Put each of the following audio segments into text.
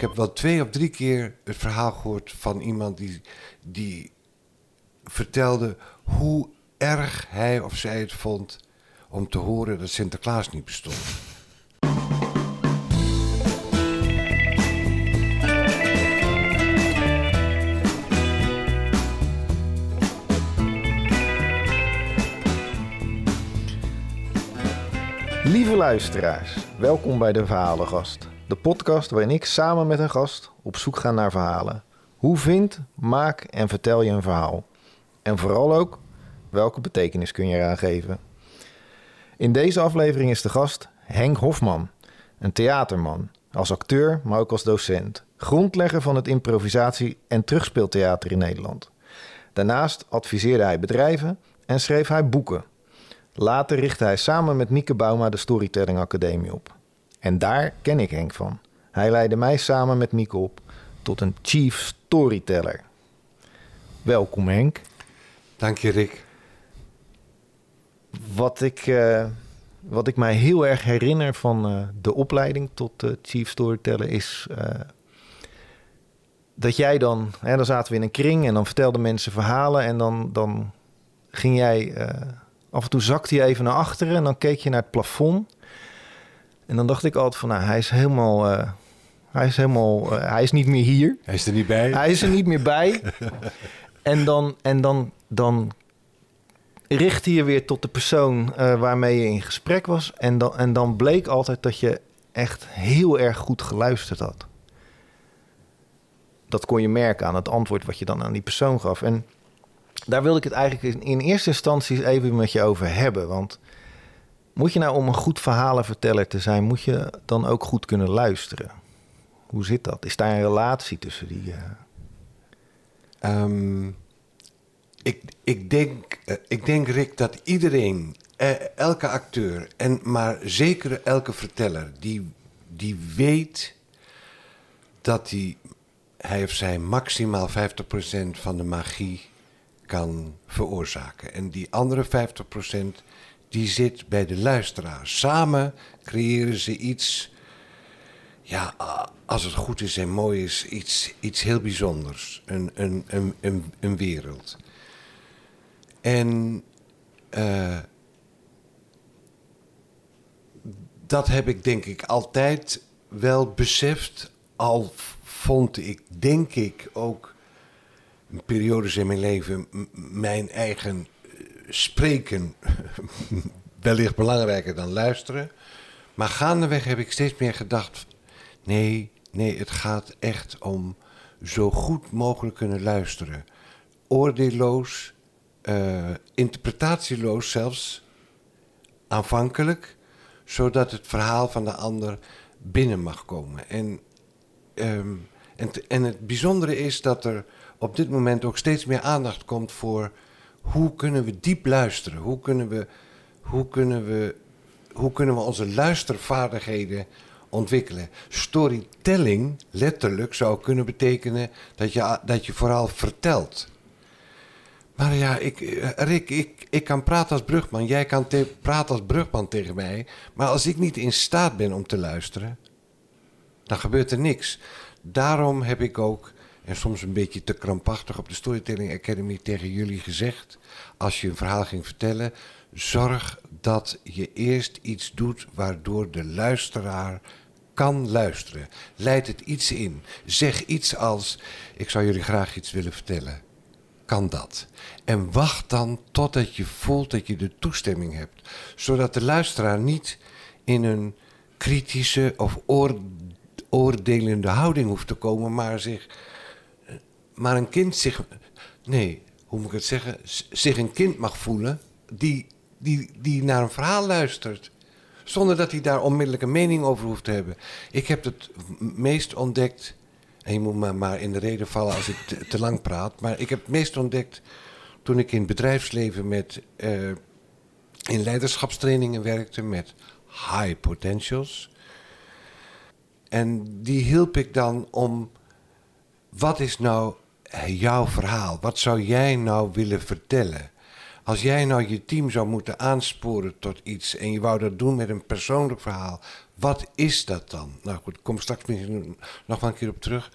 Ik heb wel twee of drie keer het verhaal gehoord van iemand die, die vertelde hoe erg hij of zij het vond om te horen dat Sinterklaas niet bestond. Lieve luisteraars, welkom bij de Verhalengast. De podcast waarin ik samen met een gast op zoek ga naar verhalen. Hoe vind, maak en vertel je een verhaal? En vooral ook, welke betekenis kun je eraan geven? In deze aflevering is de gast Henk Hofman, een theaterman. Als acteur, maar ook als docent. Grondlegger van het improvisatie- en terugspeeltheater in Nederland. Daarnaast adviseerde hij bedrijven en schreef hij boeken. Later richtte hij samen met Mieke Bauma de Storytelling Academie op. En daar ken ik Henk van. Hij leidde mij samen met Mieke op tot een chief storyteller. Welkom Henk. Dank je, Rick. Wat ik, eh, wat ik mij heel erg herinner van eh, de opleiding tot chief storyteller is eh, dat jij dan, hè, dan zaten we in een kring en dan vertelden mensen verhalen en dan, dan ging jij, af en toe zakte je even naar achteren en dan keek je naar het plafond. En dan dacht ik altijd van, nou, hij is helemaal, eh, hij is helemaal, eh, hij is niet meer hier. Hij is er niet bij. Hij is er niet meer bij. En dan, en dan, dan richtte je weer tot de persoon eh, waarmee je in gesprek was. En dan, en dan bleek altijd dat je echt heel erg goed geluisterd had. Dat kon je merken aan het antwoord wat je dan aan die persoon gaf. En daar wilde ik het eigenlijk in, in eerste instantie even met je over hebben. Want moet je nou om een goed verhalenverteller te zijn, moet je dan ook goed kunnen luisteren? Hoe zit dat? Is daar een relatie tussen die... eh, Ehm, ik, ik, denk, eh, ik denk, Rick, dat iedereen, eh, elke acteur, en maar zeker elke verteller, die, die weet dat hij, hij of zij maximaal 50% van de magie kan veroorzaken. En die andere 50% die zit bij de luisteraar. Samen creëren ze iets ja, als het goed is en mooi is, iets, iets heel bijzonders. Een, een, een, een, wereld. En eh, dat heb ik denk ik altijd wel beseft. Al vond ik, denk ik, ook periodes in mijn leven mijn eigen spreken wellicht belangrijker dan luisteren. Maar gaandeweg heb ik steeds meer gedacht: nee, nee, het gaat echt om zo goed mogelijk kunnen luisteren. Oordeelloos, eh, interpretatieloos zelfs, aanvankelijk, zodat het verhaal van de ander binnen mag komen. En, ehm, en, en het bijzondere is dat er op dit moment ook steeds meer aandacht komt voor hoe kunnen we diep luisteren? Hoe kunnen we, hoe kunnen we, hoe kunnen we onze luistervaardigheden ontwikkelen? Storytelling, letterlijk, zou kunnen betekenen dat je, dat je vooral vertelt. Maar ja, ik, eh, Rick, ik, ik kan praten als brugman. Jij kan te- praten als brugman tegen mij. Maar als ik niet in staat ben om te luisteren, dan gebeurt er niks. Daarom heb ik ook, en soms een beetje te krampachtig op de Storytelling Academy tegen jullie gezegd, als je een verhaal ging vertellen, zorg dat je eerst iets doet waardoor de luisteraar kan luisteren. Leid het iets in. Zeg iets als, ik zou jullie graag iets willen vertellen kan dat. En wacht dan totdat je voelt dat je de toestemming hebt. Zodat de luisteraar niet in een kritische of oor- oordelende houding hoeft te komen, maar zich. Maar een kind zich. Nee, hoe moet ik het zeggen? Zich een kind mag voelen die, die, die naar een verhaal luistert. Zonder dat hij daar onmiddellijk een mening over hoeft te hebben. Ik heb het meest ontdekt. En je moet me maar in de reden vallen als ik te, te lang praat. Maar ik heb het meest ontdekt toen ik in het bedrijfsleven met. eh, in leiderschapstrainingen werkte met high potentials. En die hielp ik dan om. Wat is nou jouw verhaal? Wat zou jij nou willen vertellen? Als jij nou je team zou moeten aansporen tot iets en je wou dat doen met een persoonlijk verhaal, wat is dat dan? Nou goed, ik kom straks misschien nog wel een keer op terug.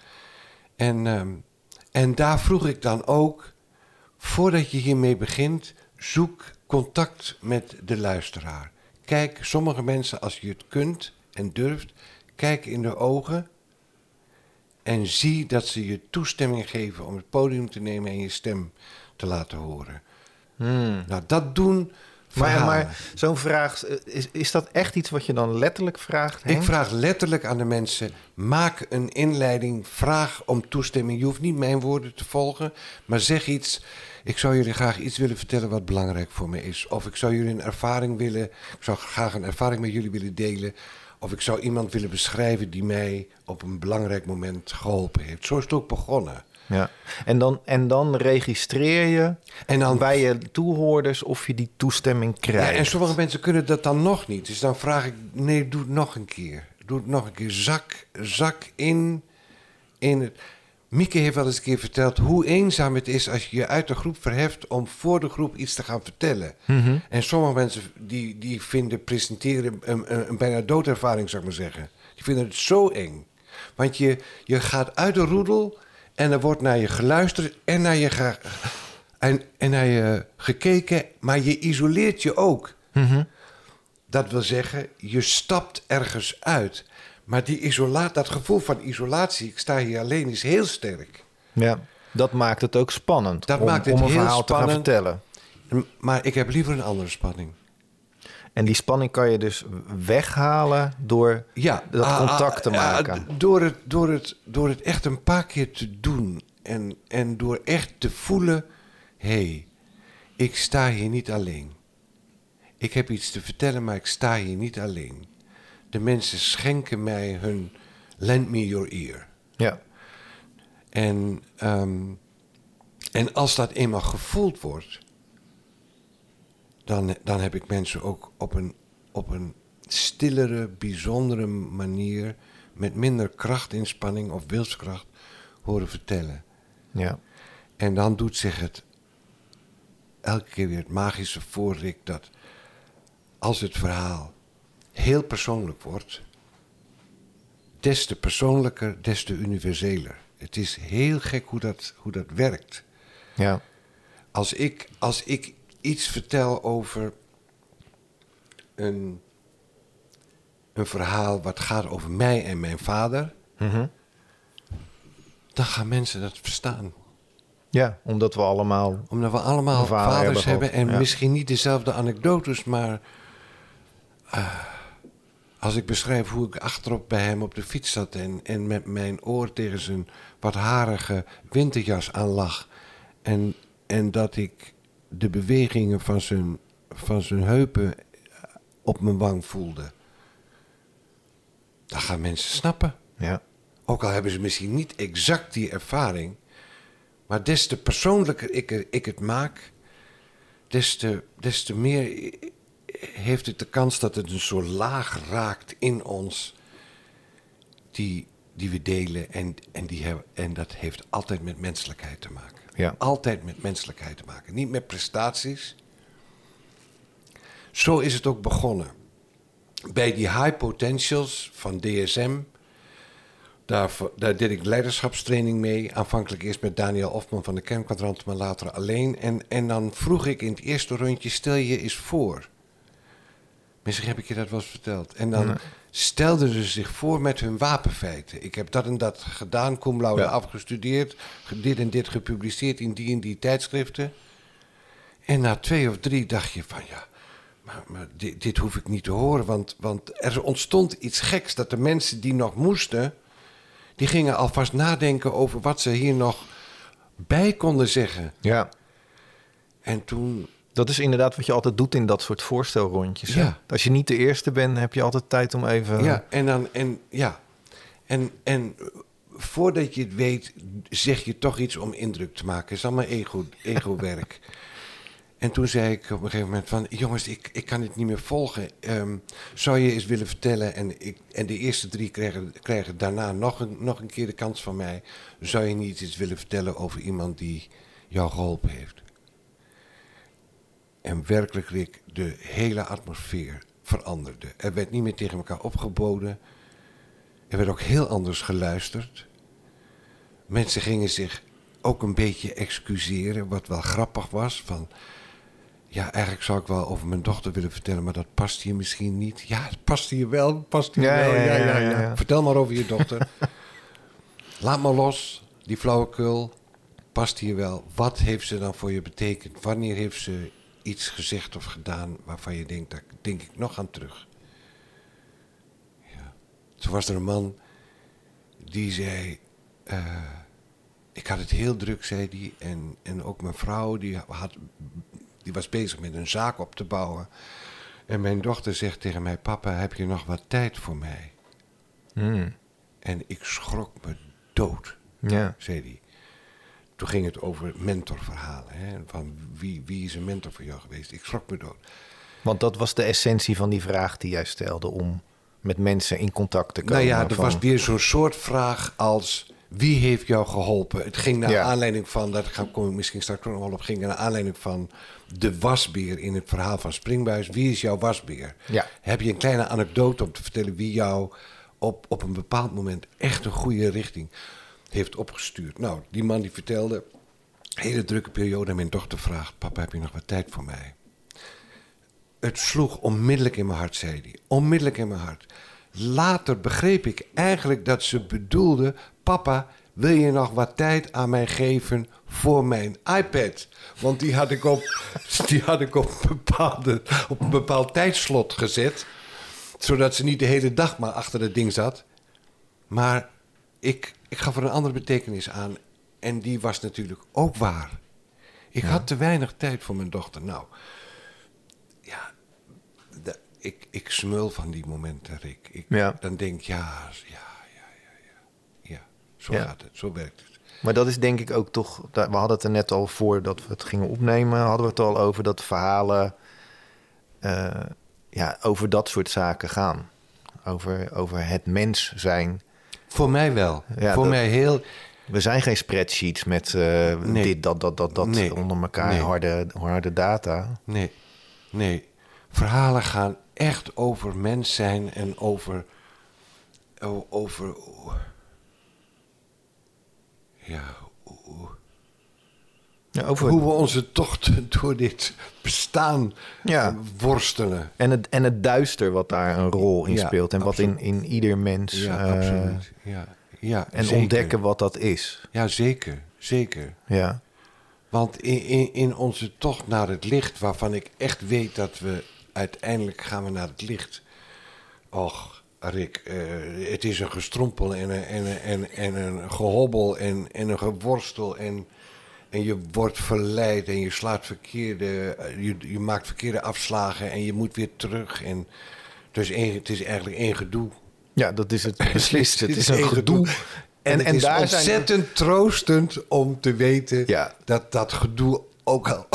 En, ehm, en daar vroeg ik dan ook, voordat je hiermee begint, zoek contact met de luisteraar. Kijk, sommige mensen, als je het kunt en durft, kijk in de ogen en zie dat ze je toestemming geven om het podium te nemen en je stem te laten horen. Hmm. Nou, dat doen. Maar, verhalen. maar zo'n vraag, is, is dat echt iets wat je dan letterlijk vraagt? Ik vraag letterlijk aan de mensen: maak een inleiding, vraag om toestemming. Je hoeft niet mijn woorden te volgen, maar zeg iets. Ik zou jullie graag iets willen vertellen wat belangrijk voor me is. Of ik zou jullie een ervaring willen. Ik zou graag een ervaring met jullie willen delen. Of ik zou iemand willen beschrijven die mij op een belangrijk moment geholpen heeft. Zo is het ook begonnen. Ja. En, dan, en dan registreer je En dan bij je toehoorders of je die toestemming Ja, krijgt. en sommige mensen kunnen dat dan nog niet. Dus dan vraag ik, nee, doe het nog een keer. Doe het nog een keer. Zak, zak in, in het... Mieke heeft wel eens een keer verteld hoe eenzaam het is als je je uit de groep verheft om voor de groep iets te gaan vertellen. Mhm. En sommige mensen die, die vinden presenteren een, een, een bijna doodervaring, zou ik maar zeggen. Die vinden het zo eng. Want je, je gaat uit de roedel en er wordt naar je geluisterd en naar je, ge- en, en naar je gekeken, maar je isoleert je ook. Mhm. Dat wil zeggen, je stapt ergens uit. Maar die isolaat, dat gevoel van isolatie, ik sta hier alleen, is heel sterk. Ja, dat maakt het ook spannend Dat om, maakt het om een heel verhaal te gaan vertellen. Maar ik heb liever een andere spanning. En die spanning kan je dus weghalen door Ja, dat ah, contact te ah, ah, maken. door, het, door, het, door het echt een paar keer te doen. En, en door echt te voelen: hé, hey, ik sta hier niet alleen. Ik heb iets te vertellen, maar ik sta hier niet alleen. De mensen schenken mij hun lend me your ear. Ja, En, ehm, en als dat eenmaal gevoeld wordt, dan, dan heb ik mensen ook op een, op een stillere, bijzondere manier, met minder krachtinspanning of wilskracht, horen vertellen. ja, En dan doet zich het elke keer weer het magische voorrik dat als het verhaal heel persoonlijk wordt, des te persoonlijker, des te universeler. Het is heel gek hoe dat, hoe dat werkt. ja, Als ik, als ik iets vertel over een, een verhaal wat gaat over mij en mijn vader, Mhm. dan gaan mensen dat verstaan. ja, omdat we allemaal... Omdat we allemaal vaders hebben en ja. misschien niet dezelfde anekdotes, maar eh, als ik beschrijf hoe ik achterop bij hem op de fiets zat en, en met mijn oor tegen zijn wat harige winterjas aan lag en, en dat ik de bewegingen van zijn, van zijn heupen op mijn wang voelde, dan gaan mensen snappen. Ja, Ook al hebben ze misschien niet exact die ervaring. Maar des te persoonlijker ik, er- ik het maak, des te, des te meer heeft het de kans dat het een soort laag raakt in ons. Die, die we delen. En, en, die hebben, en dat heeft altijd met menselijkheid te maken. Ja. Altijd met menselijkheid te maken. Niet met prestaties. Zo is het ook begonnen. Bij die high potentials van DSM. Daar, daar deed ik leiderschapstraining mee. Aanvankelijk eerst met Daniel Ofman van de Kernkwadrant, maar later alleen. En, en dan vroeg ik in het eerste rondje: stel je eens voor. Misschien heb ik je dat wel eens verteld. En dan stelden ze zich voor met hun wapenfeiten. Ik heb dat en dat gedaan, cum laude Ja. afgestudeerd, ge- dit en dit gepubliceerd in die en die tijdschriften. En na twee of drie dacht je van ja, maar, maar dit, dit hoef ik niet te horen. Want, want er ontstond iets geks dat de mensen die nog moesten, die gingen alvast nadenken over wat ze hier nog bij konden zeggen. ja. En toen, Dat is inderdaad wat je altijd doet in dat soort voorstelrondjes. hè? Ja. Als je niet de eerste bent, heb je altijd tijd om even... ja, en dan, en ja. En, en voordat je het weet, zeg je toch iets om indruk te maken. Het is allemaal ego, ego-werk. En toen zei ik op een gegeven moment van... jongens, ik, ik kan dit niet meer volgen. Ehm, zou je eens willen vertellen... En, ik, en de eerste drie krijgen, krijgen daarna nog een, nog een keer de kans van mij... zou je niet iets willen vertellen over iemand die jou geholpen heeft? En werkelijk, de hele atmosfeer veranderde. Er werd niet meer tegen elkaar opgeboden. Er werd ook heel anders geluisterd. Mensen gingen zich ook een beetje excuseren, wat wel grappig was. Van, ja, eigenlijk zou ik wel over mijn dochter willen vertellen, maar dat past hier misschien niet. Ja, het past hier wel, past hier Ja, wel. ja, Ja, ja, ja, ja, ja, ja. Vertel maar over je dochter. Laat maar los, die flauwekul. Past hier wel. Wat heeft ze dan voor je betekend? Wanneer heeft ze iets gezegd of gedaan waarvan je denkt, daar denk ik nog aan terug? Ja. Toen was er een man die zei... eh, ik had het heel druk, zei hij. En, en ook mijn vrouw, die, had, die was bezig met een zaak op te bouwen. En mijn dochter zegt tegen mij... Papa, heb je nog wat tijd voor mij? Hmm. En ik schrok me dood, Ja. zei hij. Toen ging het over mentorverhalen. Hè? Van wie, wie is een mentor voor jou geweest? Ik schrok me dood. Want dat was de essentie van die vraag die jij stelde om met mensen in contact te komen. Nou ja, er van- was weer zo'n soort vraag als... Wie heeft jou geholpen? Het ging naar Ja. aanleiding van... Dat ga- kom ik misschien straks nog wel op. ging naar aanleiding van de wasbeer in het verhaal van Springbuis. Wie is jouw wasbeer? Ja. Heb je een kleine anekdote om te vertellen... wie jou op, op een bepaald moment echt een goede richting heeft opgestuurd? Nou, die man die vertelde... Hele drukke periode en mijn dochter vraagt... Papa, heb je nog wat tijd voor mij? Het sloeg onmiddellijk in mijn hart, zei hij. Onmiddellijk in mijn hart. Later begreep ik eigenlijk dat ze bedoelde... Papa, wil je nog wat tijd aan mij geven voor mijn iPad? Want die had ik op, die had ik op, bepaalde, op een bepaald tijdslot gezet. Zodat ze niet de hele dag maar achter het ding zat. Maar ik, ik gaf er een andere betekenis aan. En die was natuurlijk ook waar. Ik had te weinig tijd voor mijn dochter. Nou, ja, ik, ik smul van die momenten, Rick. Ik, Ja. Dan denk ik, ja, ja, ja, ja, ja. Ja, zo gaat het, zo werkt het. Maar dat is denk ik ook toch. We hadden het er net al voordat we het gingen opnemen, hadden we het al over dat verhalen eh, ja, over dat soort zaken gaan. Over, over het mens zijn. Voor mij wel. Ja, voor dat- mij heel... We zijn geen spreadsheets met eh, Nee. dit, dat, dat, dat, dat Nee. onder elkaar Nee. harde, harde data. Nee, nee. Verhalen gaan echt over mens zijn en over... over... Ja, Ja, over, hoe we onze tocht door dit bestaan Ja. eh, worstelen. en, het, en het duister wat daar een rol in Ja, speelt. En wat in, in ieder mens. Ja, eh, absoluut. Ja, ja, En zeker. ontdekken wat dat is. Ja, zeker. Zeker. Ja. Want in, in, in onze tocht naar het licht, waarvan ik echt weet dat we uiteindelijk gaan we naar het licht. Och, Rick, eh, het is een gestrompel en een, en en, en een gehobbel en, en een geworstel. En, en je wordt verleid en je slaat verkeerde, eh, je, je maakt verkeerde afslagen en je moet weer terug. En dus één, het is eigenlijk één gedoe. ja, dat is het beslist. Het is een gedoe. En, En, het en is daar zijn ontzettend troostend om te weten Ja. dat dat gedoe ook al,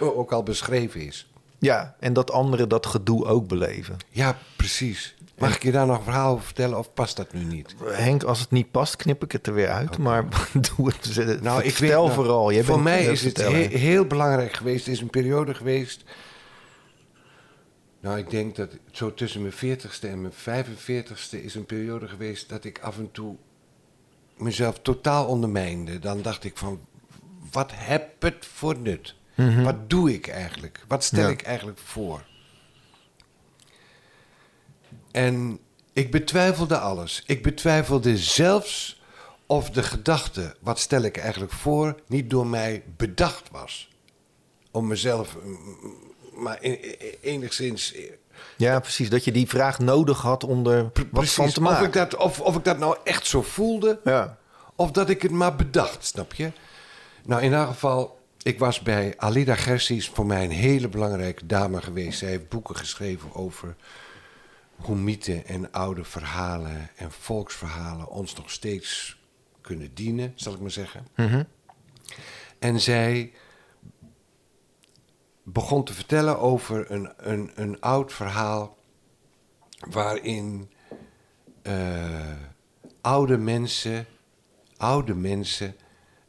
ook al beschreven is. Ja, en dat anderen dat gedoe ook beleven. Ja, precies. Mag ik je daar nog een verhaal over vertellen of past dat nu niet? Henk, als het niet past, knip ik het er weer uit. Maar doe het. Nou, ik vertel weet- nou, vooral. Jij voor mij is het he- heel belangrijk geweest. Het is een periode geweest. Nou, ik denk dat zo tussen mijn 40ste en mijn 45ste is een periode geweest dat ik af en toe mezelf totaal ondermijnde. Dan dacht ik van, wat heb het voor nut? Wat doe ik eigenlijk? Wat stel Mhm. Ja. ik eigenlijk voor? En ik betwijfelde alles. Ik betwijfelde zelfs of de gedachte, wat stel ik eigenlijk voor, niet door mij bedacht was. Om mezelf, mm, maar e- e- enigszins eh, Ja, precies. Dat je die vraag nodig had om er wat precies, van te of maken. ik, dat, of, of ik dat nou echt zo voelde, Ja. of dat ik het maar bedacht, snap je? Nou, in elk geval, ik was bij Alida Gersi, is voor mij een hele belangrijke dame geweest. Zij heeft boeken geschreven over hoe mythen en oude verhalen en volksverhalen ons nog steeds kunnen dienen, zal ik maar zeggen. Mhm. En zij begon te vertellen over een, een, een oud verhaal waarin eh, oude mensen, oude mensen,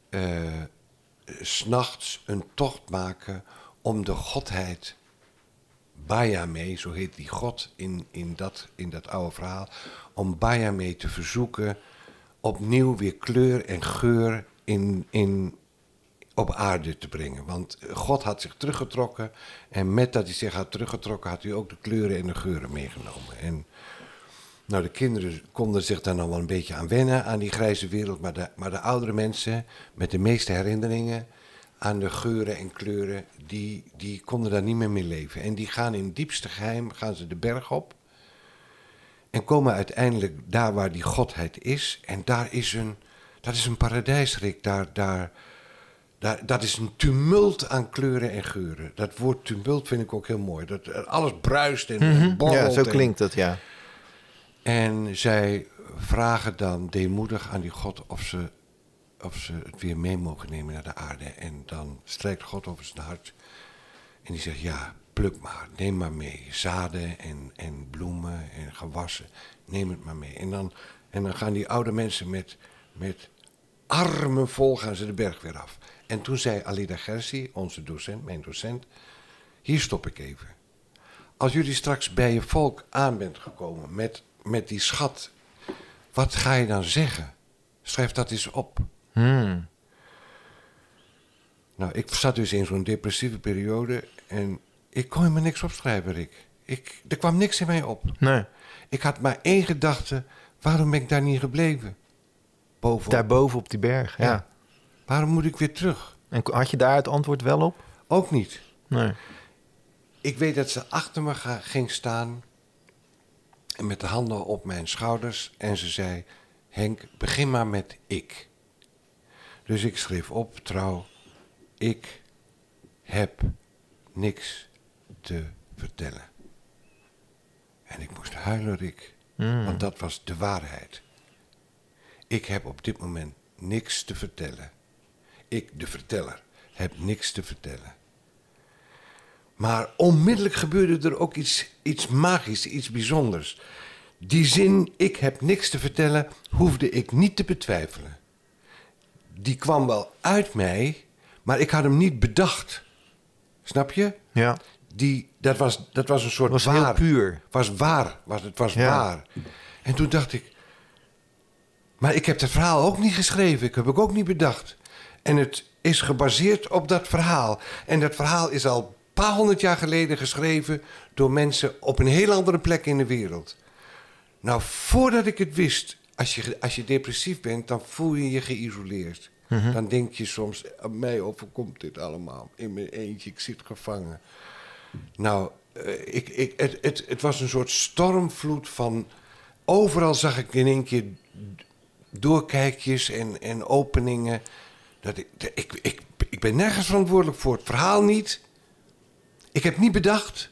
eh, s'nachts een tocht maken om de godheid Bayame, zo heet die god in, in, dat, in dat oude verhaal, om Bayame te verzoeken opnieuw weer kleur en geur in, in, op aarde te brengen. Want God had zich teruggetrokken en met dat hij zich had teruggetrokken had hij ook de kleuren en de geuren meegenomen. En nou, de kinderen konden zich daar nog wel een beetje aan wennen, aan die grijze wereld. Maar de, maar de oudere mensen met de meeste herinneringen aan de geuren en kleuren, die, die konden daar niet meer mee leven. En die gaan in het diepste geheim, gaan ze de berg op. En komen uiteindelijk daar waar die godheid is. En daar is een, dat is een paradijsrik. Daar, daar, daar, dat is een tumult aan kleuren en geuren. Dat woord tumult vind ik ook heel mooi. Dat alles bruist en borrelt. Ja, zo en- klinkt het, ja. En zij vragen dan deemoedig aan die God of ze, of ze het weer mee mogen nemen naar de aarde. En dan strijkt God over zijn hart. En die zegt, ja, pluk maar, neem maar mee. Zaden en, en bloemen en gewassen, neem het maar mee. En dan, en dan gaan die oude mensen met, met armen vol gaan ze de berg weer af. En toen zei Alida Gersi, onze docent, mijn docent, hier stop ik even. Als jullie straks bij je volk aan bent gekomen met, met die schat, wat ga je dan zeggen? Schrijf dat eens op. Hmm. Nou, ik zat dus in zo'n depressieve periode en ik kon helemaal niks opschrijven, Rick. Ik, er kwam niks in mij op. Nee. Ik had maar één gedachte, waarom ben ik daar niet gebleven? Bovenop. Daarboven op die berg, ja. Ja. Waarom moet ik weer terug? En had je daar het antwoord wel op? Ook niet. Nee. Ik weet dat ze achter me ging staan en met de handen op mijn schouders en ze zei: Henk, begin maar met ik. Dus ik schreef op, trouw, ik heb niks te vertellen. En ik moest huilen, Rick, Hmm. want dat was de waarheid. Ik heb op dit moment niks te vertellen. Ik, de verteller, heb niks te vertellen. Maar onmiddellijk gebeurde er ook iets, iets magisch, iets bijzonders. Die zin, ik heb niks te vertellen, hoefde ik niet te betwijfelen. Die kwam wel uit mij, maar ik had hem niet bedacht. Snap je? Ja. Die, dat, was, dat was een soort heel waar. puur. was waar. Was, het was Ja. waar. En toen dacht ik... Maar ik heb het verhaal ook niet geschreven. Ik heb het ook niet bedacht. En het is gebaseerd op dat verhaal. En dat verhaal is al paar honderd jaar geleden geschreven... door mensen op een heel andere plek in de wereld. Nou, voordat ik het wist... Als je, als je depressief bent, dan voel je je geïsoleerd. Dan denk je soms, aan mij overkomt dit allemaal. In mijn eentje, ik zit gevangen. Nou, eh, ik, ik, het, het, het was een soort stormvloed van. Overal zag ik in één keer doorkijkjes en, en openingen. Dat ik, ik, ik, ik ben nergens verantwoordelijk voor. Het verhaal niet. Ik heb niet bedacht.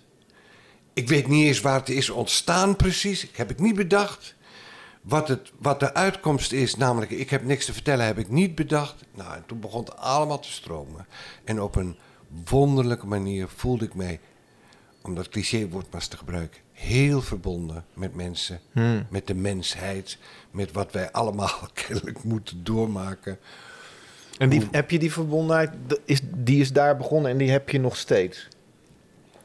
Ik weet niet eens waar het is ontstaan precies. Ik heb het niet bedacht. Wat, het, wat de uitkomst is, namelijk ik heb niks te vertellen, heb ik niet bedacht. Nou, en toen begon het allemaal te stromen. En op een wonderlijke manier voelde ik mij, om dat clichéwoord maar eens te gebruiken, heel verbonden met mensen, Hmm. met de mensheid, met wat wij allemaal kennelijk moeten doormaken. En die, heb je die verbondenheid, is, die is daar begonnen en die heb je nog steeds?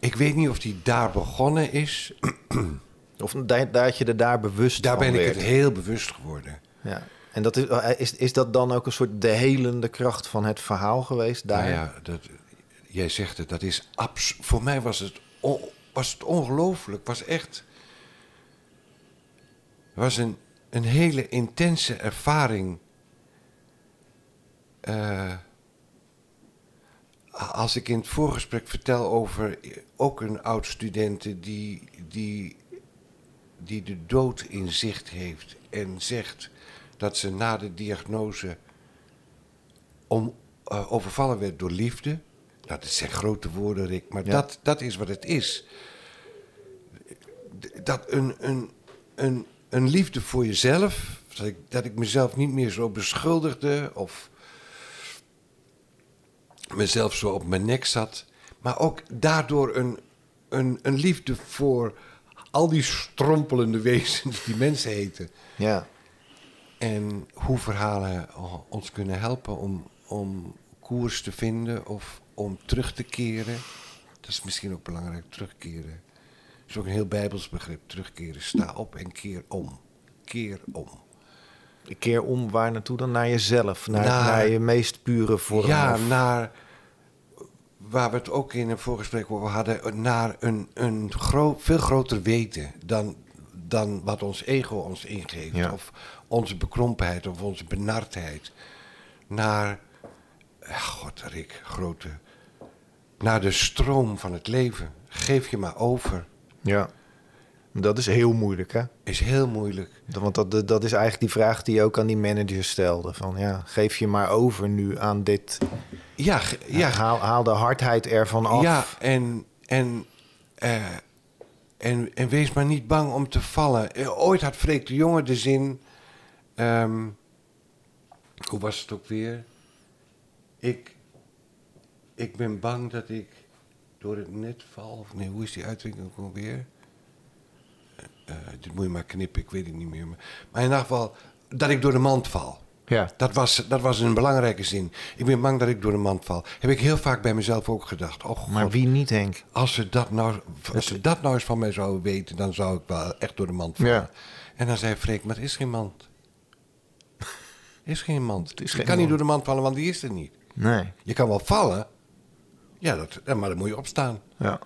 Ik weet niet of die daar begonnen is. Of daar, dat je er daar bewust Daar van ben ik werd? het heel bewust geworden. Ja. En dat is, eh, is, is dat dan ook een soort de helende kracht van het verhaal geweest daar? Nou ja, dat, jij zegt het, dat is abs Voor mij was het, on- was het ongelooflijk. was echt. Het was een, een hele intense ervaring. Eh, als ik in het voorgesprek vertel over ook een oud studente die, die, die de dood in zicht heeft en zegt dat ze na de diagnose om, eh, overvallen werd door liefde. Nou, dat zijn grote woorden, Rick, maar Ja. dat, dat is wat het is. Dat een, een, een, een liefde voor jezelf, dat ik, dat ik mezelf niet meer zo beschuldigde of mezelf zo op mijn nek zat, maar ook daardoor een, een, een liefde voor al die strompelende wezens die mensen heten. Ja. En hoe verhalen ons kunnen helpen om, om koers te vinden of om terug te keren. Dat is misschien ook belangrijk, terugkeren. Dat is ook een heel bijbels begrip, terugkeren. Sta op en keer om. Keer om. Keer om waar naartoe dan? Naar jezelf, naar, Naar- naar je meest pure vorm. Ja, of- naar waar we het ook in een voorgesprek over hadden, naar een, een gro veel groter weten dan, dan wat ons ego ons ingeeft. Ja. Of onze bekrompenheid of onze benardheid. Naar, god Rick, grote, naar de stroom van het leven. Geef je maar over. ja. Dat is heel moeilijk, hè? Is heel moeilijk. Want dat, dat is eigenlijk die vraag die je ook aan die manager stelde. Van ja, geef je maar over nu aan dit. Ja, ja, Haal, haal de hardheid ervan af. Ja, en, en, eh, en, en wees maar niet bang om te vallen. Eh, Ooit had Freek de Jonge de zin... ehm, hoe was het ook weer? Ik, ik ben bang dat ik door het net val. Of nee, hoe is die uitdrukking ook alweer? Eh, dit moet je maar knippen, ik weet het niet meer. Maar, in ieder geval, dat ik door de mand val. Ja. Dat was, dat was een belangrijke zin. Ik ben bang dat ik door de mand val. Heb ik heel vaak bij mezelf ook gedacht. Oh God, Maar wie niet, Henk? als ze, dat nou, als ze dat nou eens van mij zouden weten, dan zou ik wel echt door de mand vallen. Ja. En dan zei Freek, maar er is geen mand. Er is geen mand. is je geen kan niet door de mand vallen, want die is er niet. Nee. Je kan wel vallen. Ja, dat, maar dan moet je opstaan. Ja.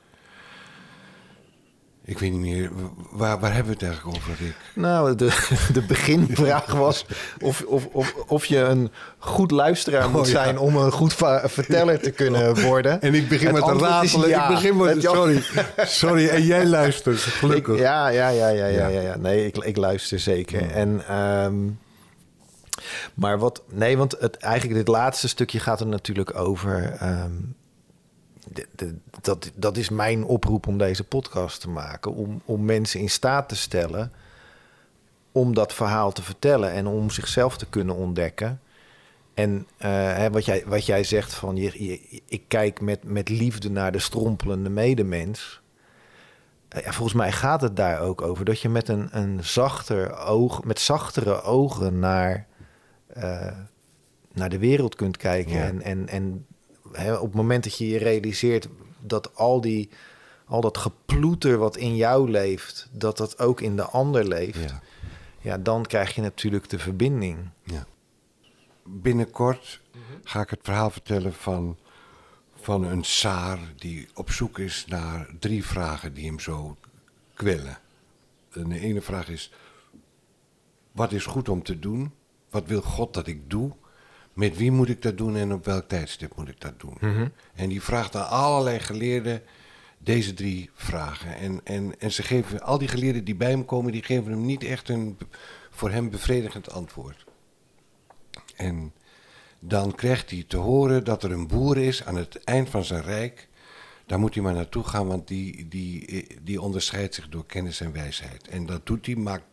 Ik weet niet meer, waar, waar hebben we het eigenlijk over, Rick? Nou, de, de beginvraag was of, of, of, of je een goed luisteraar moet Oh, ja. zijn om een goed verteller te kunnen worden. En ik begin Het met is ratelen. ja. Ik begin met... Het- Sorry. Sorry, en jij luistert. Gelukkig. Ik- ja, ja, ja, ja, ja, Ja. Nee, ik, ik luister zeker. En, ehm, maar wat, nee, want het, eigenlijk dit laatste stukje gaat er natuurlijk over. ehm, dat, dat is mijn oproep om deze podcast te maken. Om, om mensen in staat te stellen om dat verhaal te vertellen en om zichzelf te kunnen ontdekken. En eh, wat, jij, wat jij zegt van je, je- ik kijk met, met liefde naar de strompelende medemens. Eh, Ja, volgens mij gaat het daar ook over. Dat je met een, een zachter oog, met zachtere ogen naar, eh, naar de wereld kunt kijken. Ja. En, en, en hè, op het moment dat je je realiseert dat al, die, al dat geploeter wat in jou leeft, dat dat ook in de ander leeft. Ja. Ja, dan krijg je natuurlijk de verbinding. Ja. Binnenkort ga ik het verhaal vertellen van, van een Saar die op zoek is naar drie vragen die hem zo kwellen. En de ene vraag is: wat is goed om te doen? Wat wil God dat ik doe? Met wie moet ik dat doen en op welk tijdstip moet ik dat doen? En die vraagt aan allerlei geleerden deze drie vragen. En, en, en ze geven, al die geleerden die bij hem komen, die geven hem niet echt een voor hem bevredigend antwoord. En dan krijgt hij te horen dat er een boer is aan het eind van zijn rijk. Daar moet hij maar naartoe gaan, want die, die, die onderscheidt zich door kennis en wijsheid. En dat doet hij, maakt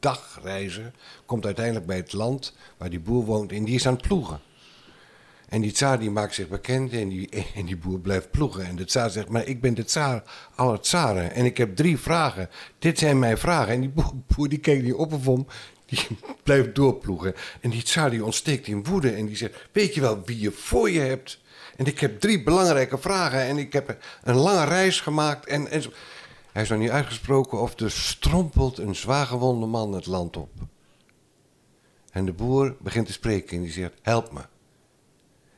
dagreizen, komt uiteindelijk bij het land waar die boer woont en die is aan het ploegen. En die tsaar die maakt zich bekend en die, en die boer blijft ploegen. En de tsaar zegt, maar ik ben de tsaar aller tsaren. En ik heb drie vragen. Dit zijn mijn vragen. En die boer, die keek niet op om. Die blijft doorploegen. En die tsaar die ontsteekt in woede. En die zegt, weet je wel wie je voor je hebt? En ik heb drie belangrijke vragen. En ik heb een lange reis gemaakt. En, en zo. Hij is nog niet uitgesproken of er strompelt een zwaargewonde man het land op. En de boer begint te spreken en die zegt, help me.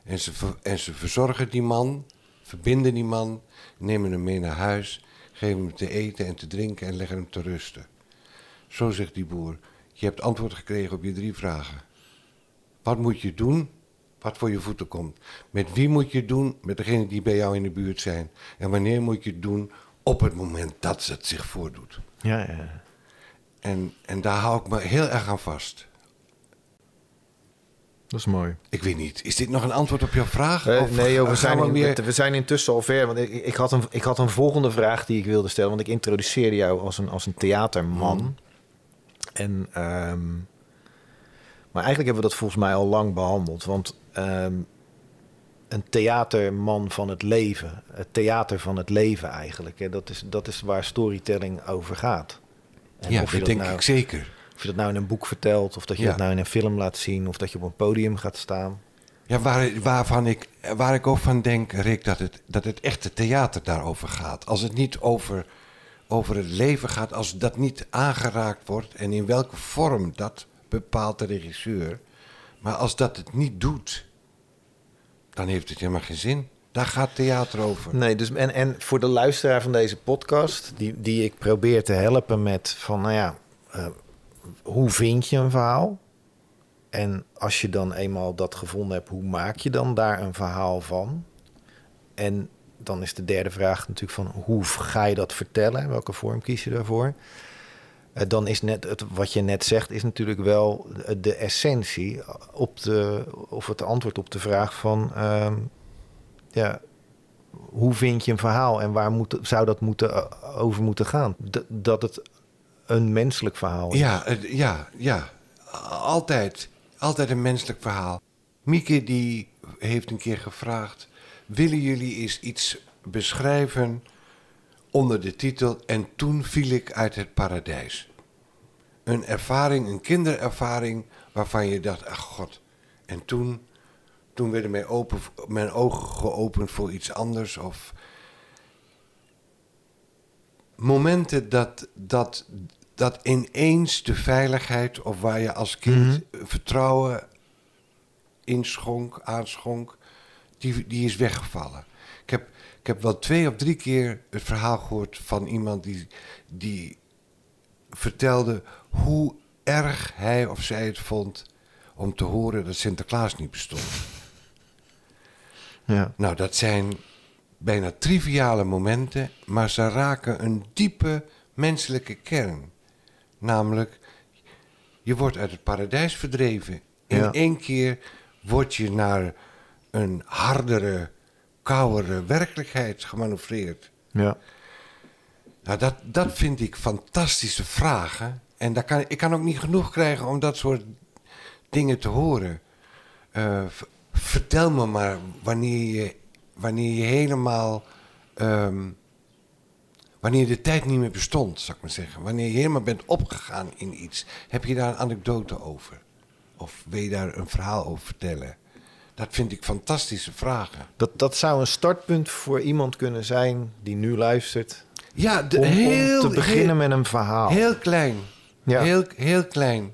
En ze, en ze verzorgen die man, verbinden die man, nemen hem mee naar huis, geven hem te eten en te drinken en leggen hem te rusten. Zo zegt die boer, je hebt antwoord gekregen op je drie vragen. Wat moet je doen? Wat voor je voeten komt. Met wie moet je doen? Met degene die bij jou in de buurt zijn. En wanneer moet je het doen? Op het moment dat het zich voordoet. Ja, ja. En, en daar hou ik me heel erg aan vast. Dat is mooi. Ik weet niet, is dit nog een antwoord op jouw vraag? Eh, Of nee, joh, we, zijn we in- meer... we zijn intussen al ver. Want ik, ik, had een, ik had een volgende vraag die ik wilde stellen. Want ik introduceerde jou als een, als een theaterman. Mm. En, ehm, maar eigenlijk hebben we dat volgens mij al lang behandeld. Want ehm, een theaterman van het leven. Het theater van het leven eigenlijk. Hè, dat, is, dat is waar storytelling over gaat. En Ja, of je dat denk nou- ik zeker. Of je dat nou in een boek vertelt, of dat je Ja. dat nou in een film laat zien, of dat je op een podium gaat staan. Ja, waar, waarvan ik, waar ik ook van denk, Rick, dat het, dat het echte theater daarover gaat. Als het niet over, over het leven gaat, als dat niet aangeraakt wordt en in welke vorm, dat bepaalt de regisseur. Maar als dat het niet doet, dan heeft het helemaal geen zin. Daar gaat theater over. Nee, dus en, en voor de luisteraar van deze podcast, die, die ik probeer te helpen met van, nou ja, uh, hoe vind je een verhaal? En als je dan eenmaal dat gevonden hebt, hoe maak je dan daar een verhaal van? En dan is de derde vraag natuurlijk van hoe ga je dat vertellen? Welke vorm kies je daarvoor? Uh, dan is net het, wat je net zegt, is natuurlijk wel de essentie op de, of het antwoord op de vraag van uh, ja, hoe vind je een verhaal en waar moet, zou dat moeten, uh, over moeten gaan? Dat het een menselijk verhaal is. Ja, ja, ja. Altijd. Altijd een menselijk verhaal. Mieke die heeft een keer gevraagd: willen jullie eens iets beschrijven onder de titel En toen viel ik uit het paradijs? Een ervaring, een kinderervaring waarvan je dacht: ach god. En toen, toen werden mijn, open, mijn ogen geopend voor iets anders. Of momenten dat, dat, dat ineens de veiligheid, of waar je als kind mm -hmm. vertrouwen inschonk, aanschonk, die, die is weggevallen. Ik heb, wel twee of drie keer het verhaal gehoord van iemand die, die vertelde hoe erg hij of zij het vond om te horen dat Sinterklaas niet bestond. Ja. Nou, dat zijn bijna triviale momenten, maar ze raken een diepe menselijke kern. Namelijk, je wordt uit het paradijs verdreven. In Ja. één keer word je naar een hardere, kouwere werkelijkheid gemanoeuvreerd. Ja. Nou, dat, dat vind ik fantastische vragen. En daar kan, ik kan ook niet genoeg krijgen om dat soort dingen te horen. Eh, vertel me maar wanneer je, wanneer je helemaal. ehm, wanneer de tijd niet meer bestond, zou ik maar zeggen. Wanneer je helemaal bent opgegaan in iets. Heb je daar een anekdote over? Of wil je daar een verhaal over vertellen? Dat vind ik fantastische vragen. Dat, dat zou een startpunt voor iemand kunnen zijn die nu luistert. Ja, de, Om, om heel, te beginnen heel, met een verhaal. heel klein. Ja. Heel, heel klein.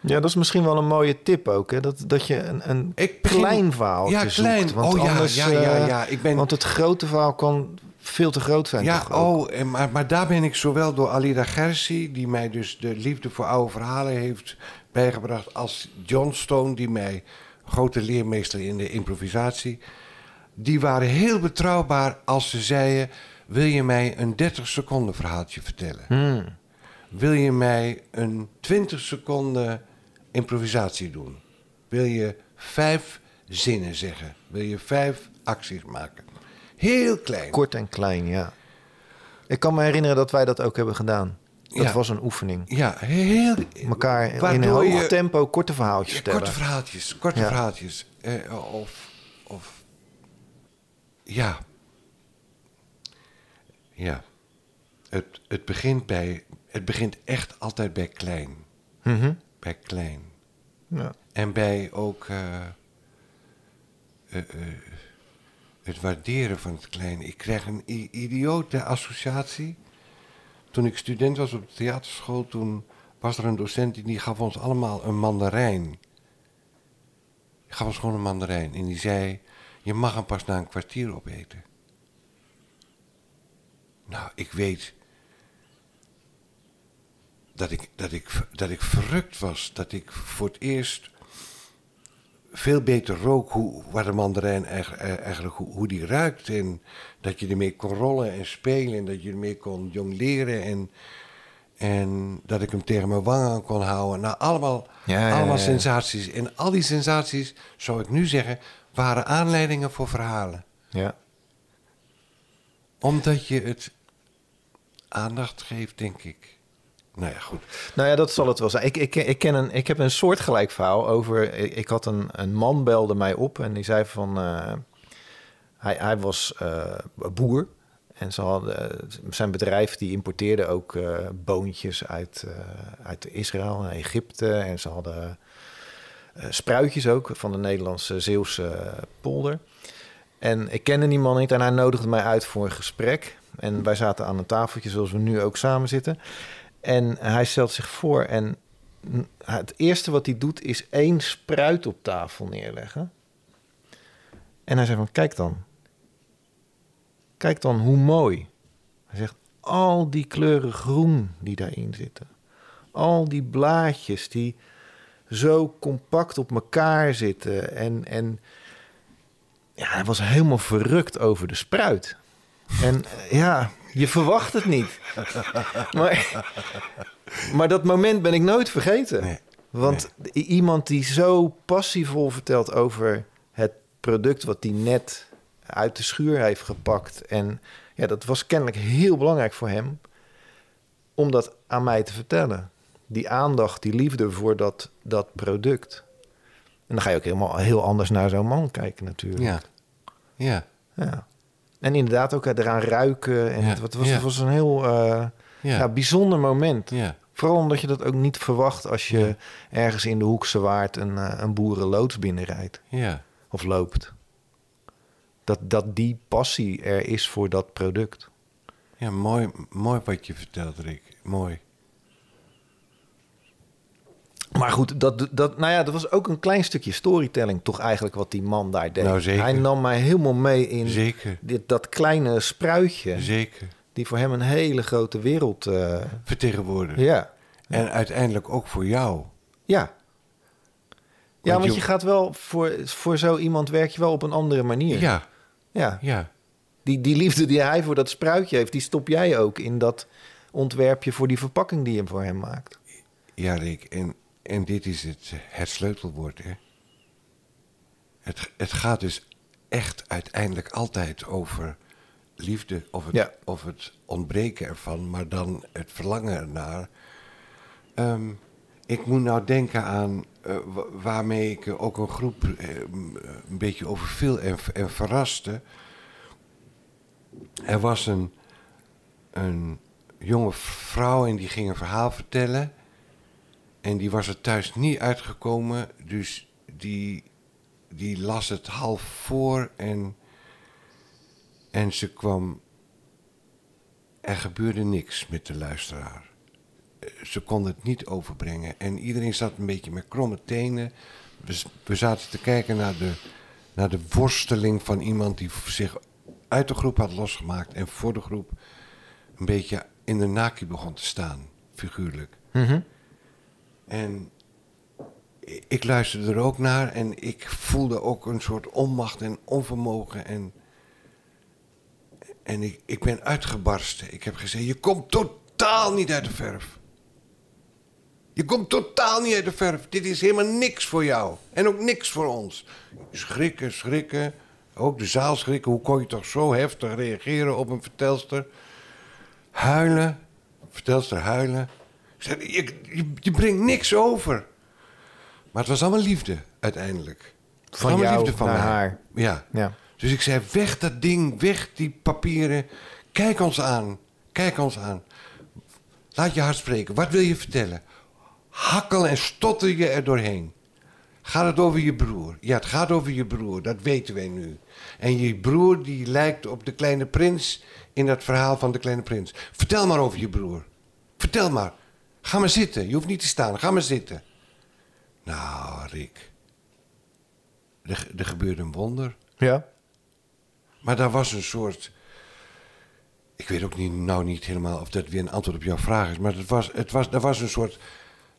Ja, dat is misschien wel een mooie tip ook. Hè? Dat, dat je een, een Ik begin- klein verhaal Ja, zoekt. klein. Want Oh ja, anders, ja, ja, eh, ja. Ik ben- Want het grote verhaal kan veel te groot zijn. Ja, oh, en- maar, maar daar ben ik zowel door Alida Gersi, die mij dus de liefde voor oude verhalen heeft bijgebracht, als John Stone, die mij grote leermeester in de improvisatie. Die waren heel betrouwbaar als ze zeiden: Wil je mij een 30 seconden verhaaltje vertellen? Hmm. Wil je mij een 20 seconden improvisatie doen? Wil je vijf zinnen zeggen? Wil je vijf acties maken? Heel klein. Kort en klein, ja. Ik kan me herinneren dat wij dat ook hebben gedaan. Dat Ja. was een oefening. Ja, heel. Elkaar in een hoog tempo korte verhaaltjes Ja, vertellen. korte verhaaltjes, korte Ja. verhaaltjes. Eh, of, of. Ja. Ja. Het, het begint bij. Het begint echt altijd bij klein. Mhm. Bij klein. ja. En bij ook. eh, eh, eh, het waarderen van het kleine. Ik krijg een idiote associatie. Toen ik student was op de theaterschool, toen was er een docent die, die gaf ons allemaal een mandarijn. Die gaf ons gewoon een mandarijn. En die zei: Je mag hem pas na een kwartier opeten. Nou, ik weet dat ik, dat ik, dat ik verrukt was. Dat ik voor het eerst veel beter rook hoe, waar de mandarijn eigenlijk, eh, eigenlijk hoe, hoe die ruikt. En dat je ermee kon rollen en spelen. En dat je ermee kon jongleren. En, en dat ik hem tegen mijn wangen kon houden. Nou, allemaal, Ja, ja, allemaal ja. sensaties. En al die sensaties, zou ik nu zeggen, waren aanleidingen voor verhalen. ja. Omdat je het aandacht geeft, denk ik. Nou ja, goed. Nou ja, dat zal het wel zijn. Ik, ik, ik, ken een, ik heb een soortgelijk verhaal over... Ik, had een, een man belde mij op en die zei van... eh, hij, hij was eh, boer en ze hadden, zijn bedrijf die importeerde ook eh, boontjes uit, eh, uit Israël en Egypte. En ze hadden eh, spruitjes ook van de Nederlandse Zeeuwse eh, polder. En ik kende die man niet en hij nodigde mij uit voor een gesprek. En wij zaten aan een tafeltje zoals we nu ook samen zitten. En hij stelt zich voor en het eerste wat hij doet is één spruit op tafel neerleggen. En hij zei van, kijk dan. Kijk dan hoe mooi. Hij zegt, al die kleuren groen die daarin zitten. Al die blaadjes die zo compact op elkaar zitten. En, en ja, hij was helemaal verrukt over de spruit. En ja, je verwacht het niet. Maar, maar dat moment ben ik nooit vergeten. Nee. Want iemand die zo passievol vertelt over het product wat hij net uit de schuur heeft gepakt. En ja, dat was kennelijk heel belangrijk voor hem om dat aan mij te vertellen. Die aandacht, die liefde voor dat, dat product. En dan ga je ook helemaal heel anders naar zo'n man kijken natuurlijk. Ja. Ja. Ja. En inderdaad ook eraan ruiken. En Ja, het, was, ja. het was een heel eh, ja. Bijzonder moment. Vooral omdat je dat ook niet verwacht als je ergens in de Hoekse Waard een, eh, een boerenloods binnenrijdt Ja. of loopt. Dat, dat die passie er is voor dat product. Ja, mooi, mooi wat je vertelt, Rick. Mooi. Maar goed, dat, dat, nou ja, dat was ook een klein stukje storytelling, toch eigenlijk wat die man daar deed. Nou, zeker. Hij nam mij helemaal mee in Zeker. dit, dat kleine spruitje, Zeker. die voor hem een hele grote wereld. eh, Vertegenwoordigen. ja, En uiteindelijk ook voor jou. ja. Ja, Want want je- je gaat wel voor, voor zo iemand werk je wel op een andere manier. Ja. ja. Ja. Die, die liefde die hij voor dat spruitje heeft, die stop jij ook in dat ontwerpje voor die verpakking die je voor hem maakt. Ja, Rick. En, en dit is het, het sleutelwoord, hè. Het, het gaat dus echt uiteindelijk altijd over liefde of het, Ja. of het ontbreken ervan, maar dan het verlangen ernaar. Ehm, ik moet nou denken aan eh, wa- waarmee ik ook een groep eh, een beetje overviel en, en verraste. Er was een, een jonge vrouw en die ging een verhaal vertellen. En die was er thuis niet uitgekomen, dus die, die las het half voor en, en ze kwam. Er gebeurde niks met de luisteraar. Eh, Ze kon het niet overbrengen en iedereen zat een beetje met kromme tenen. We, we zaten te kijken naar de, naar de worsteling van iemand die zich uit de groep had losgemaakt en voor de groep een beetje in de naki begon te staan, figuurlijk. En ik luisterde er ook naar en ik voelde ook een soort onmacht en onvermogen. En, en ik, ik ben uitgebarsten. Ik heb gezegd, je komt totaal niet uit de verf. Je komt totaal niet uit de verf. Dit is helemaal niks voor jou. En ook niks voor ons. Schrikken, schrikken. Ook de zaal schrikken. Hoe kon je toch zo heftig reageren op een vertelster? Huilen. Vertelster huilen. Je, je, je brengt niks over. Maar het was allemaal liefde, uiteindelijk. Van jou liefde van naar mij. haar. Ja. Ja. Dus ik zei, weg dat ding, weg die papieren. Kijk ons aan, kijk ons aan. Laat je hart spreken. Wat wil je vertellen? Hakkel en stotter je er doorheen. Gaat het over je broer? Ja, het gaat over je broer, dat weten wij nu. En je broer die lijkt op de kleine prins in dat verhaal van de kleine prins. Vertel maar over je broer. Vertel maar. Ga maar zitten. Je hoeft niet te staan. Ga maar zitten. Nou, Rick. Er, er gebeurde een wonder. Ja. Maar daar was een soort. Ik weet ook niet, nou niet helemaal of dat weer een antwoord op jouw vraag is. Maar het was, het was, er was een soort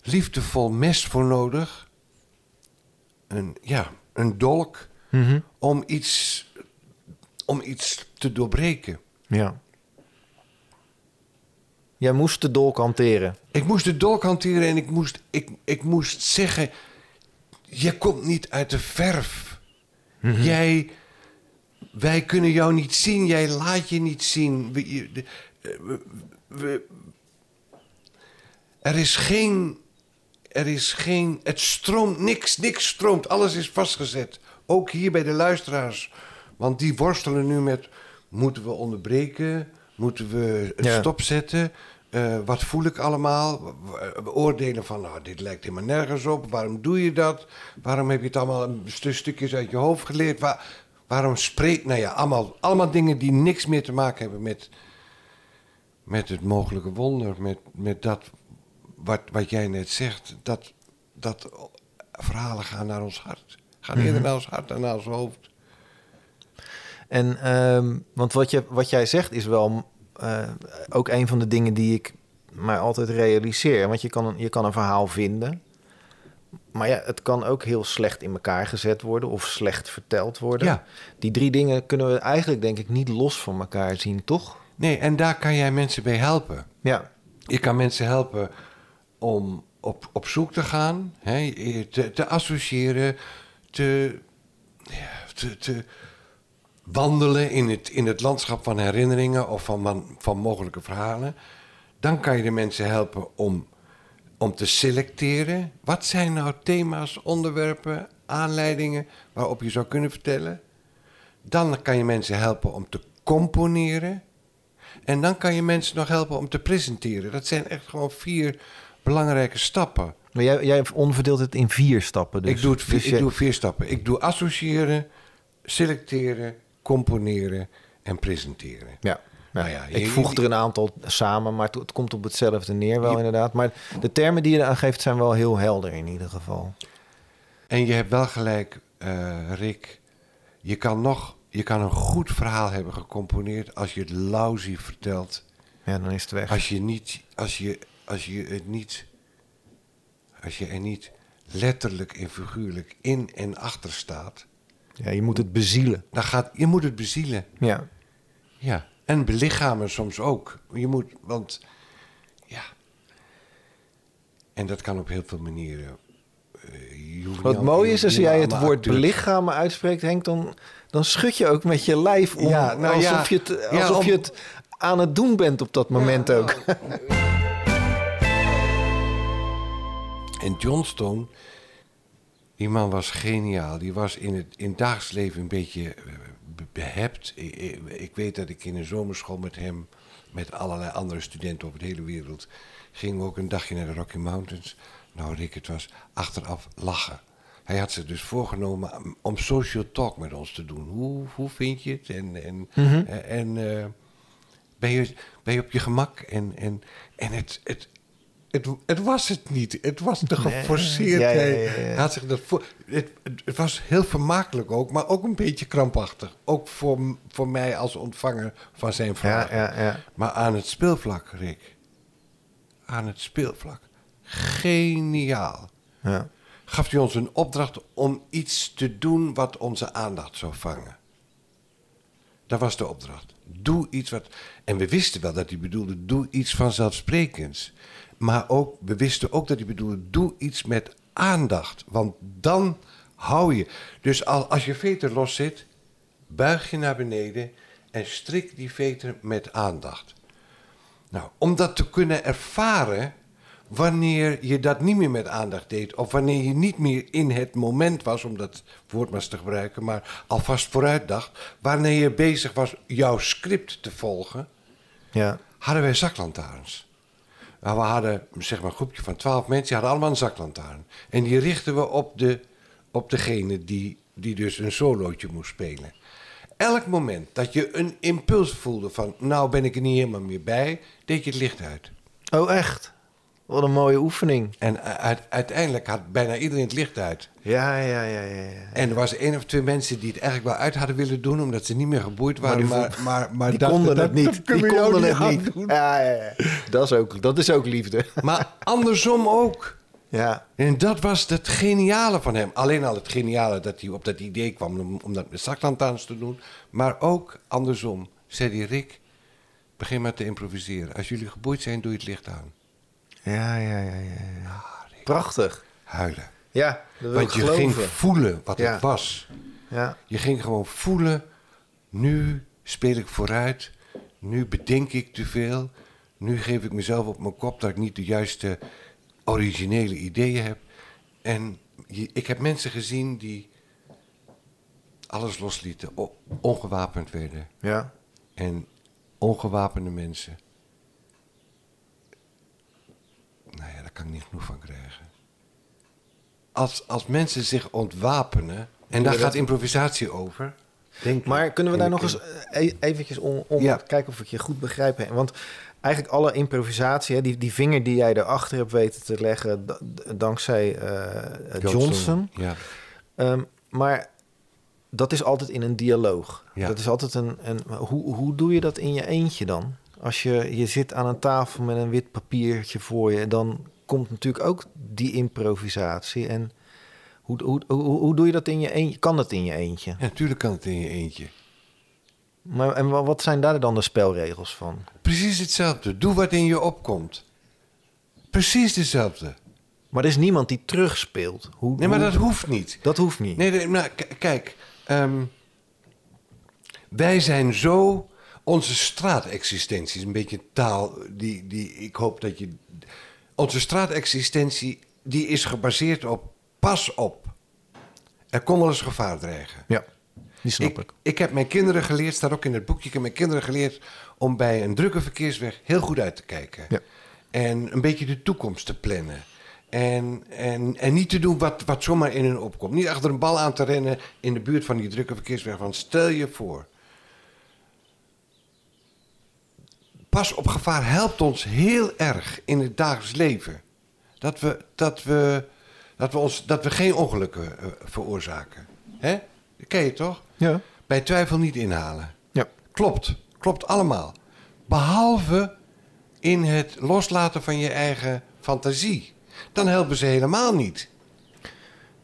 liefdevol mes voor nodig. Een, ja, een dolk. Om iets, om iets te doorbreken. Ja. Jij moest de dolk hanteren. Ik moest de dolk hanteren en ik moest, ik, ik moest zeggen: Je komt niet uit de verf. Jij, wij kunnen jou niet zien, jij laat je niet zien. We, eh, we- we- er is geen, er is geen, het stroomt niks, niks stroomt, alles is vastgezet. Ook hier bij de luisteraars, want die worstelen nu met: moeten we onderbreken? Moeten we Ja. stopzetten? Eh, wat voel ik allemaal? We- we oordelen van, nou, dit lijkt helemaal nergens op. Waarom doe je dat? Waarom heb je het allemaal een stu- stukjes uit je hoofd geleerd? Waar- waarom spreek... Nou ja, allemaal, allemaal dingen die niks meer te maken hebben met, met het mogelijke wonder. Met, met dat wat, wat jij net zegt. Dat, dat verhalen gaan naar ons hart. Gaan eerder naar ons hart dan naar ons hoofd. En, ehm, want wat, je, wat jij zegt is wel eh, ook een van de dingen die ik mij altijd realiseer. Want je kan, je kan een verhaal vinden. Maar ja, het kan ook heel slecht in elkaar gezet worden of slecht verteld worden. Ja. Die drie dingen kunnen we eigenlijk denk ik niet los van elkaar zien, toch? Nee, en daar kan jij mensen bij helpen. Ja, Je kan mensen helpen om op, op zoek te gaan, hè, te, te associëren, te, ja, te, te wandelen in het, in het landschap van herinneringen of van, man- van mogelijke verhalen. Dan kan je de mensen helpen om, om te selecteren. Wat zijn nou thema's, onderwerpen, aanleidingen waarop je zou kunnen vertellen? Dan kan je mensen helpen om te componeren. En dan kan je mensen nog helpen om te presenteren. Dat zijn echt gewoon vier belangrijke stappen. maar jij, jij onverdeelt het in vier stappen. Dus. ik doe, het vier, Dus ik doe vier stappen. Ik doe associëren, selecteren, componeren en presenteren. Ja. Nou ja, ik voeg er een aantal samen, maar het, komt op hetzelfde neer wel Je- inderdaad. Maar de termen die je eraan geeft zijn wel heel helder in ieder geval. En je hebt wel gelijk, eh, Rick. Je kan, nog, je kan een goed verhaal hebben gecomponeerd als je het lousy vertelt. Ja, dan is het weg. Als je, niet, als, je, als je het niet. Als je er niet letterlijk en figuurlijk in en achter staat. Ja, je moet het bezielen. Dan gaat, je moet het bezielen. Ja. Ja. En belichamen soms ook. Je moet, want. Ja. En dat kan op heel veel manieren. Eh, Wat mooi is, als jij het woord belichamen uitspreekt, Henk, dan, dan schud je ook met je lijf om. Ja, nou alsof ja. je, het, Ja, alsof om- je het aan het doen bent op dat moment ook. nou. En Johnstone, die man was geniaal. Die was in het, in het dagelijks leven een beetje eh, be- behept. Ik, ik- weet dat ik in een zomerschool met hem, met allerlei andere studenten over de hele wereld, gingen we ook een dagje naar de Rocky Mountains. Nou, Rick, het was achteraf lachen. Hij had zich dus voorgenomen om social talk met ons te doen. Hoe, hoe vind je het? En, en, en eh, ben, je, ben je op je gemak? En, en, en het, het, het, het was het niet. Het was te geforceerd. Ja, ja, had zich dat voor, het, het, was heel vermakelijk ook, maar ook een beetje krampachtig. Ook voor, voor mij als ontvanger van zijn Ja, vragen. ja, ja. Maar aan het speelvlak, Rick. Aan het speelvlak. Geniaal. ja. Gaf hij ons een opdracht om iets te doen wat onze aandacht zou vangen. Dat was de opdracht. Doe iets wat. En we wisten wel dat hij bedoelde: doe iets vanzelfsprekends. Maar ook, we wisten ook dat hij bedoelde: doe iets met aandacht. Want dan hou je. Dus al, als je veter los zit, buig je naar beneden en strik die veter met aandacht. Nou, om dat te kunnen ervaren, wanneer je dat niet meer met aandacht deed, of wanneer je niet meer in het moment was, om dat woord maar eens te gebruiken, maar alvast vooruit dacht, wanneer je bezig was jouw script te volgen, ja. hadden wij zaklantaarns. Nou, we hadden zeg maar, een groepje van twaalf mensen, die hadden allemaal een zaklantaarn. En die richten we op, de, op degene die, die dus een solootje moest spelen. Elk moment dat je een impuls voelde van, nou ben ik er niet helemaal meer bij, deed je het licht uit. Oh, echt? Wat een mooie oefening. En uiteindelijk had bijna iedereen het licht uit. Ja, ja, ja, ja. ja. En er was één of twee mensen die het eigenlijk wel uit hadden willen doen, omdat ze niet meer geboeid waren. Maar Maar, die maar, maar, Die dachten, konden dat- het niet. dat Die konden het niet. Ja, ja, ja. Dat, is ook, dat is ook liefde. Maar andersom ook. Ja. En dat was het geniale van hem. Alleen al het geniale dat hij op dat idee kwam om, om dat met zaklantaarns te doen. Maar ook andersom. Zei hij, Rick, begin maar te improviseren. Als jullie geboeid zijn, doe je het licht aan. Ja, ja, ja, ja. Prachtig. Huilen. Ja, dat Want je geloven. ging voelen wat Ja. het was. Ja. Je ging gewoon voelen, nu speel ik vooruit, nu bedenk ik te veel, nu geef ik mezelf op mijn kop dat ik niet de juiste originele ideeën heb. En je- ik heb mensen gezien die alles loslieten, ongewapend werden. Ja. En ongewapende mensen Daar kan ik niet genoeg van krijgen. Als, als mensen zich ontwapenen, en daar gaat improvisatie over. Denk Maar ik, kunnen we daar nog eens eh, e- eventjes om, om Ja. kijken of ik je goed begrijp? hè? Want eigenlijk alle improvisatie, hè, die, die vinger die jij erachter hebt weten te leggen, dankzij eh, Johnson. Ja. Ehm, maar dat is altijd in een dialoog. Ja. Dat is altijd een. een hoe, hoe doe je dat in je eentje dan? Als je, je zit aan een tafel met een wit papiertje voor je, dan komt natuurlijk ook die improvisatie. En hoe, hoe, hoe, hoe doe je dat in je eentje? Kan dat in je eentje? Ja, natuurlijk kan het in je eentje. Maar en wa- wat zijn daar dan de spelregels van? Precies hetzelfde. Doe wat in je opkomt. Precies hetzelfde. Maar er is niemand die terugspeelt. Hoe, Nee, maar dat hoeft niet. dat hoeft niet. Nee, nee maar kijk. ehm, wij zijn zo... Onze straatexistentie is een beetje taal die, die ik hoop dat je... Onze straatexistentie die is gebaseerd op pas op. Er kon wel eens gevaar dreigen. Ja, die snap ik. Ik, ik heb mijn kinderen geleerd, staat ook in het boekje, ik heb mijn kinderen geleerd om bij een drukke verkeersweg heel goed uit te kijken. Ja. En een beetje de toekomst te plannen. En, en, en niet te doen wat, wat zomaar in hun opkomt. Niet achter een bal aan te rennen in de buurt van die drukke verkeersweg. Want stel je voor. Pas op gevaar helpt ons heel erg in het dagelijks leven. Dat we, dat we, dat we, ons, dat we geen ongelukken eh, veroorzaken. Hè? Dat ken je toch? Ja. Bij twijfel niet inhalen. Ja. Klopt, klopt allemaal. Behalve in het loslaten van je eigen fantasie. Dan helpen ze helemaal niet.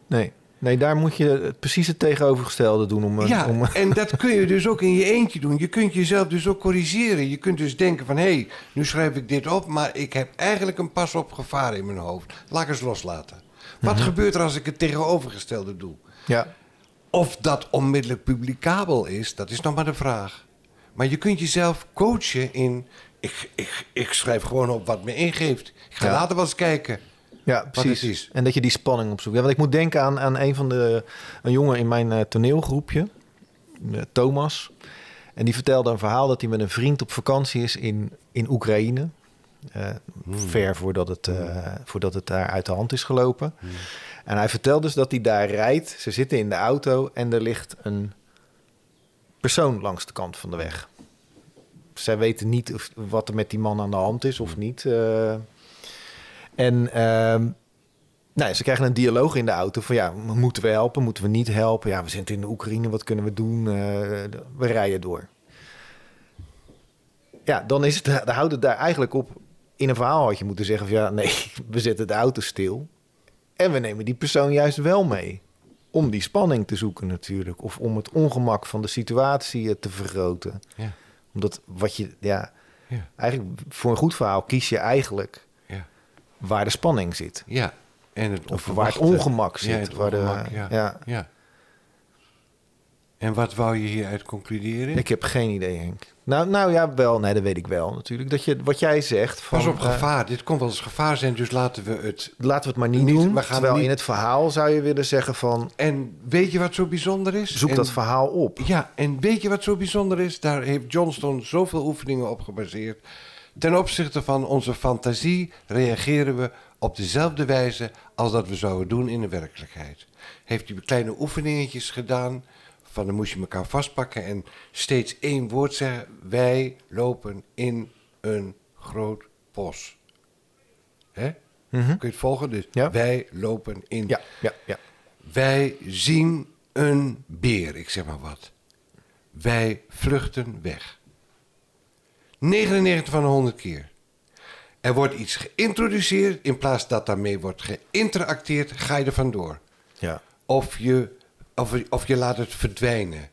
Nee. Nee, daar moet je het- precies het tegenovergestelde doen. Om, een- Ja, om, en dat kun je dus ook in je eentje doen. Je kunt jezelf dus ook corrigeren. Je kunt dus denken van... hé, hey, nu schrijf ik dit op... maar ik heb eigenlijk een pas op gevaar in mijn hoofd. Laat ik eens loslaten. Wat gebeurt er als ik het tegenovergestelde doe? ja. Of dat onmiddellijk publicabel is, dat is nog maar de vraag. Maar je kunt jezelf coachen in... Ik, ik, ik schrijf gewoon op wat me ingeeft. Ik ga Ja. later wel eens kijken. Ja, precies. En dat je die spanning opzoekt. Ja, want ik moet denken aan, aan een van de een jongen in mijn eh, toneelgroepje, eh, Thomas. En die vertelde een verhaal dat hij met een vriend op vakantie is in, in Oekraïne. Eh, Ver voordat het, eh, voordat het daar uit de hand is gelopen. En hij vertelt dus dat hij daar rijdt. Ze zitten in de auto en er ligt een persoon langs de kant van de weg. Zij weten niet of, wat er met die man aan de hand is of niet. En ehm, nou, ze krijgen een dialoog in de auto van ja, moeten we helpen, moeten we niet helpen? Ja, we zitten in de Oekraïne, wat kunnen we doen? Eh, we rijden door. Ja, dan is het, dan houdt het daar eigenlijk op. In een verhaal had je moeten zeggen van ja, nee, we zetten de auto stil. En we nemen die persoon juist wel mee. Om die spanning te zoeken natuurlijk. Of om het ongemak van de situatie eh, te vergroten. Ja, Omdat wat je, ja, ja, eigenlijk voor een goed verhaal kies je eigenlijk. Waar de spanning zit. ja. En het Of waar het ongemak Ja, zit. het waar de- ja. ja. ja. En wat wou je hieruit concluderen? Ik heb geen idee, Henk. Nou, nou ja, wel. Nee, dat weet ik wel natuurlijk. Dat je, wat jij zegt. Van, Pas op eh, gevaar. Dit kon wel eens gevaar zijn, dus laten we het... laten we het maar niet, Niet- doen. we gaan terwijl niet- in het verhaal zou je willen zeggen van... En weet je wat zo bijzonder is? zoek En- dat verhaal op. Ja, en weet je wat zo bijzonder is? Daar heeft Johnston zoveel oefeningen op gebaseerd. Ten opzichte van onze fantasie reageren we op dezelfde wijze als dat we zouden doen in de werkelijkheid. Heeft hij kleine oefeningetjes gedaan, van dan moest je elkaar vastpakken en steeds één woord zeggen. Wij lopen in een groot bos. Hè? Mhm. Kun je het volgen? Dus Ja. wij lopen in Ja, ja, ja. wij zien een beer, ik zeg maar wat. Wij vluchten weg. 99 van de 100 keer. Er wordt iets geïntroduceerd, in plaats dat daarmee wordt geïnteracteerd, ga je er vandoor. ja. Of je, of, of je laat het verdwijnen.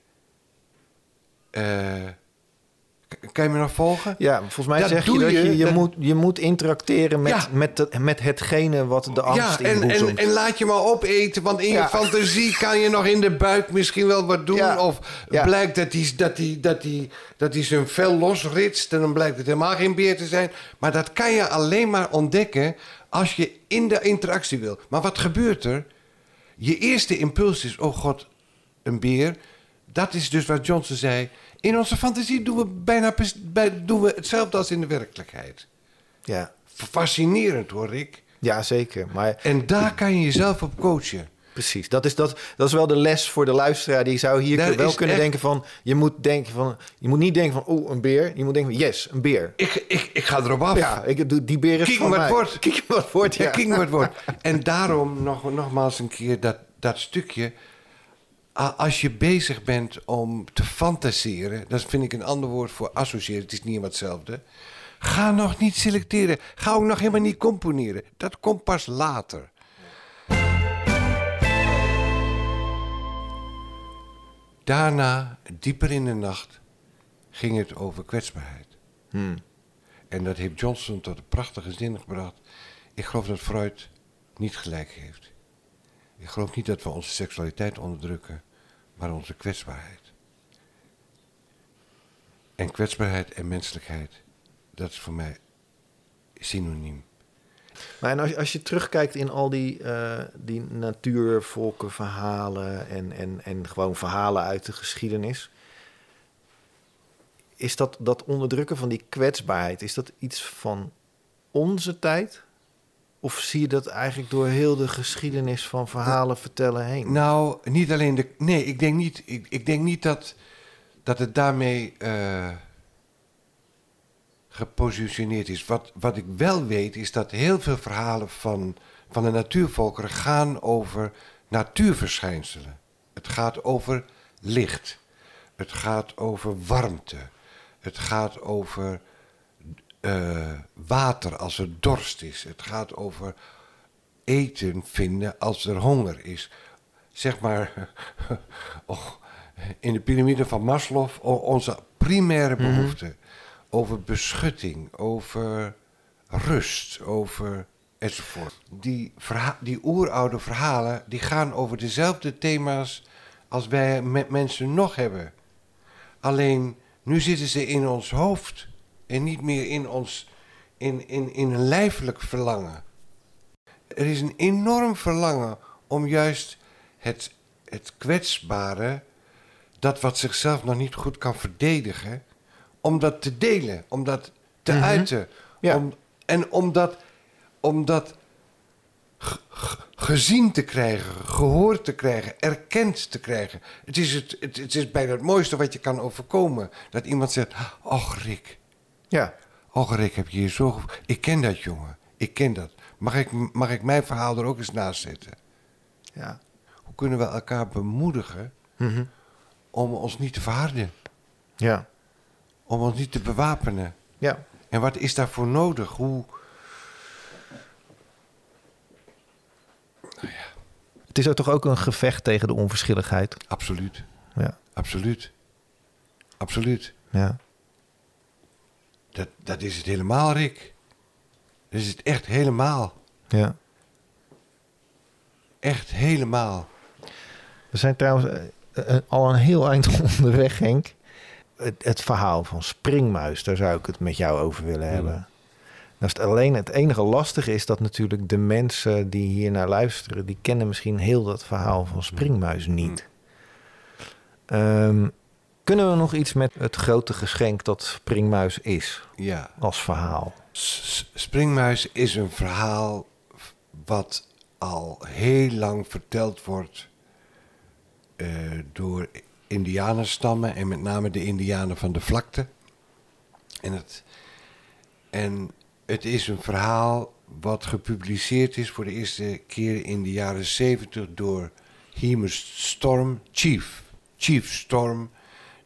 Eh, kan je me nog volgen? Ja, volgens mij Dat zeg je dat je, je, je, dat- moet, je moet interacteren met, Ja. met, de- met hetgene wat de angst ja, en, inboezemt. en, en laat je maar opeten, want in Ja. je fantasie kan je nog in de buik misschien wel wat doen. Ja. Of blijkt dat hij dat die, dat die, dat die zijn vel losritst en dan blijkt het helemaal geen beer te zijn. Maar dat kan je alleen maar ontdekken als je in de interactie wil. Maar wat gebeurt er? Je eerste impuls is, oh god, een beer. Dat is dus wat Johnson zei. In onze fantasie doen we bijna doen we hetzelfde als in de werkelijkheid. ja. Fascinerend hoor, Rick. Ja, zeker. Maar En daar kan je jezelf op coachen. precies, dat is, dat, dat is wel de les voor de luisteraar. Die zou hier Dat wel kunnen echt- denken van... Je moet, denken van, je moet niet denken van, oeh, een beer. Je moet denken van, yes, een beer. Ik, ik, ik ga erop af. Ja, ik, die beer is Kijk van wat mij. wordt. Kijk wat wordt, Ja, ja. kijk wordt. En daarom nog, nogmaals een keer dat, dat stukje. Als je bezig bent om te fantaseren, dat vind ik een ander woord voor associëren, het is niet helemaal hetzelfde. Ga nog niet selecteren. Ga ook nog helemaal niet componeren. Dat komt pas later. Daarna, dieper in de nacht, ging het over kwetsbaarheid. Hmm. En dat heeft Johnson tot een prachtige zin gebracht. Ik geloof dat Freud niet gelijk heeft. Ik geloof niet dat we onze seksualiteit onderdrukken, maar onze kwetsbaarheid. En kwetsbaarheid en menselijkheid, dat is voor mij synoniem. Maar en als, je- als je terugkijkt in al die, eh die natuurvolkenverhalen en, en, en gewoon verhalen uit de geschiedenis. Is dat, dat onderdrukken van die kwetsbaarheid, is dat iets van onze tijd? Of zie je dat eigenlijk door heel de geschiedenis van verhalen vertellen heen? Nou, niet alleen de. Nee, ik denk niet, ik, ik denk niet dat, dat het daarmee eh, gepositioneerd is. Wat, wat ik wel weet, is dat heel veel verhalen van, van de natuurvolkeren gaan over natuurverschijnselen. Het gaat over licht. Het gaat over warmte. Het gaat over eh, water als er dorst is. Het gaat over eten vinden als er honger is. Zeg maar, oh, in de piramide van Maslow, onze primaire behoeften. Over beschutting, over rust, over enzovoort. Die, die oeroude verhalen, die gaan over dezelfde thema's als wij met mensen nog hebben. Alleen, nu zitten ze in ons hoofd en niet meer in ons, in, in, in een lijfelijk verlangen. Er is een enorm verlangen om juist het, het kwetsbare, dat wat zichzelf nog niet goed kan verdedigen, om dat te delen, om dat te Mhm. uiten. Ja. Om, en om dat, om dat ge- ge- gezien te krijgen, gehoord te krijgen, erkend te krijgen. Het is, het, het, het is bijna het mooiste wat je kan overkomen. Dat iemand zegt, och Rick, Ja, Rick, heb je hier zo... Ik ken dat, jongen. Ik ken dat. Mag ik, mag ik mijn verhaal er ook eens naast zetten? ja. Hoe kunnen we elkaar bemoedigen Mhm. om ons niet te verharden? Ja, Om ons niet te bewapenen? ja. En wat is daarvoor nodig? Hoe... Het is ook toch ook een gevecht tegen de onverschilligheid. Absoluut. Ja, Absoluut. Absoluut. ja. Dat, dat is het helemaal, Rick. Dat is het echt helemaal. ja. Echt helemaal. We zijn trouwens eh, eh, al een heel eind onderweg, Henk. Het, het verhaal van Springmuis, daar zou ik het met jou over willen Hmm. hebben. Dat is het alleen het enige lastige is dat natuurlijk de mensen die hier naar luisteren, die kennen misschien heel dat verhaal van Springmuis niet. Ehm, kunnen we nog iets met het grote geschenk dat Springmuis is Ja. als verhaal? S- Springmuis is een verhaal wat al heel lang verteld wordt eh, door indianenstammen en met name de indianen van de vlakte. En het, en het is een verhaal wat gepubliceerd is voor de eerste keer in de jaren 70 door Hemus Storm, Chief, Chief Storm,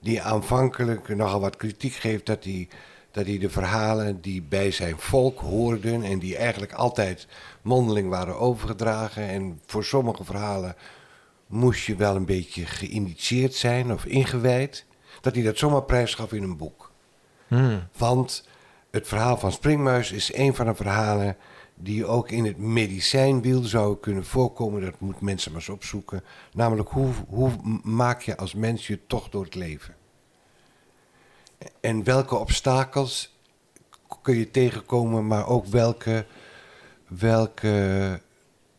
die aanvankelijk nogal wat kritiek geeft dat hij, dat hij de verhalen die bij zijn volk hoorden en die eigenlijk altijd mondeling waren overgedragen en voor sommige verhalen moest je wel een beetje geïnitieerd zijn of ingewijd, dat hij dat zomaar prijsgaf in een boek. Hmm. Want het verhaal van Springmuis is een van de verhalen die ook in het medicijnwiel zou kunnen voorkomen. Dat moet mensen maar eens opzoeken. Namelijk, hoe, hoe maak je als mens je toch door het leven? En welke obstakels kun je tegenkomen, maar ook welke, welke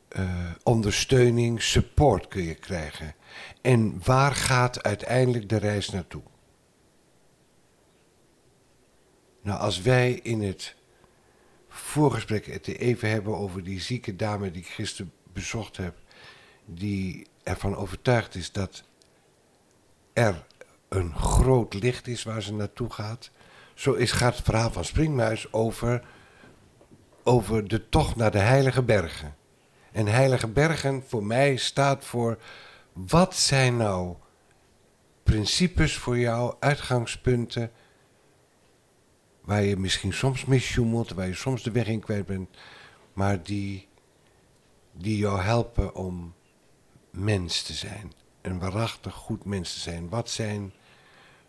eh, ondersteuning, support kun je krijgen? En waar gaat uiteindelijk de reis naartoe? Nou, als wij in het voorgesprek het even hebben over die zieke dame die ik gisteren bezocht heb. Die ervan overtuigd is dat er een groot licht is waar ze naartoe gaat. Zo is, gaat het verhaal van Springmuis over, over de tocht naar de Heilige Bergen. En Heilige Bergen voor mij staat voor wat zijn nou principes voor jou, uitgangspunten, waar je misschien soms misjoemelt, waar je soms de weg in kwijt bent, maar die, die jou helpen om mens te zijn. Een waarachtig goed mens te zijn. Wat zijn,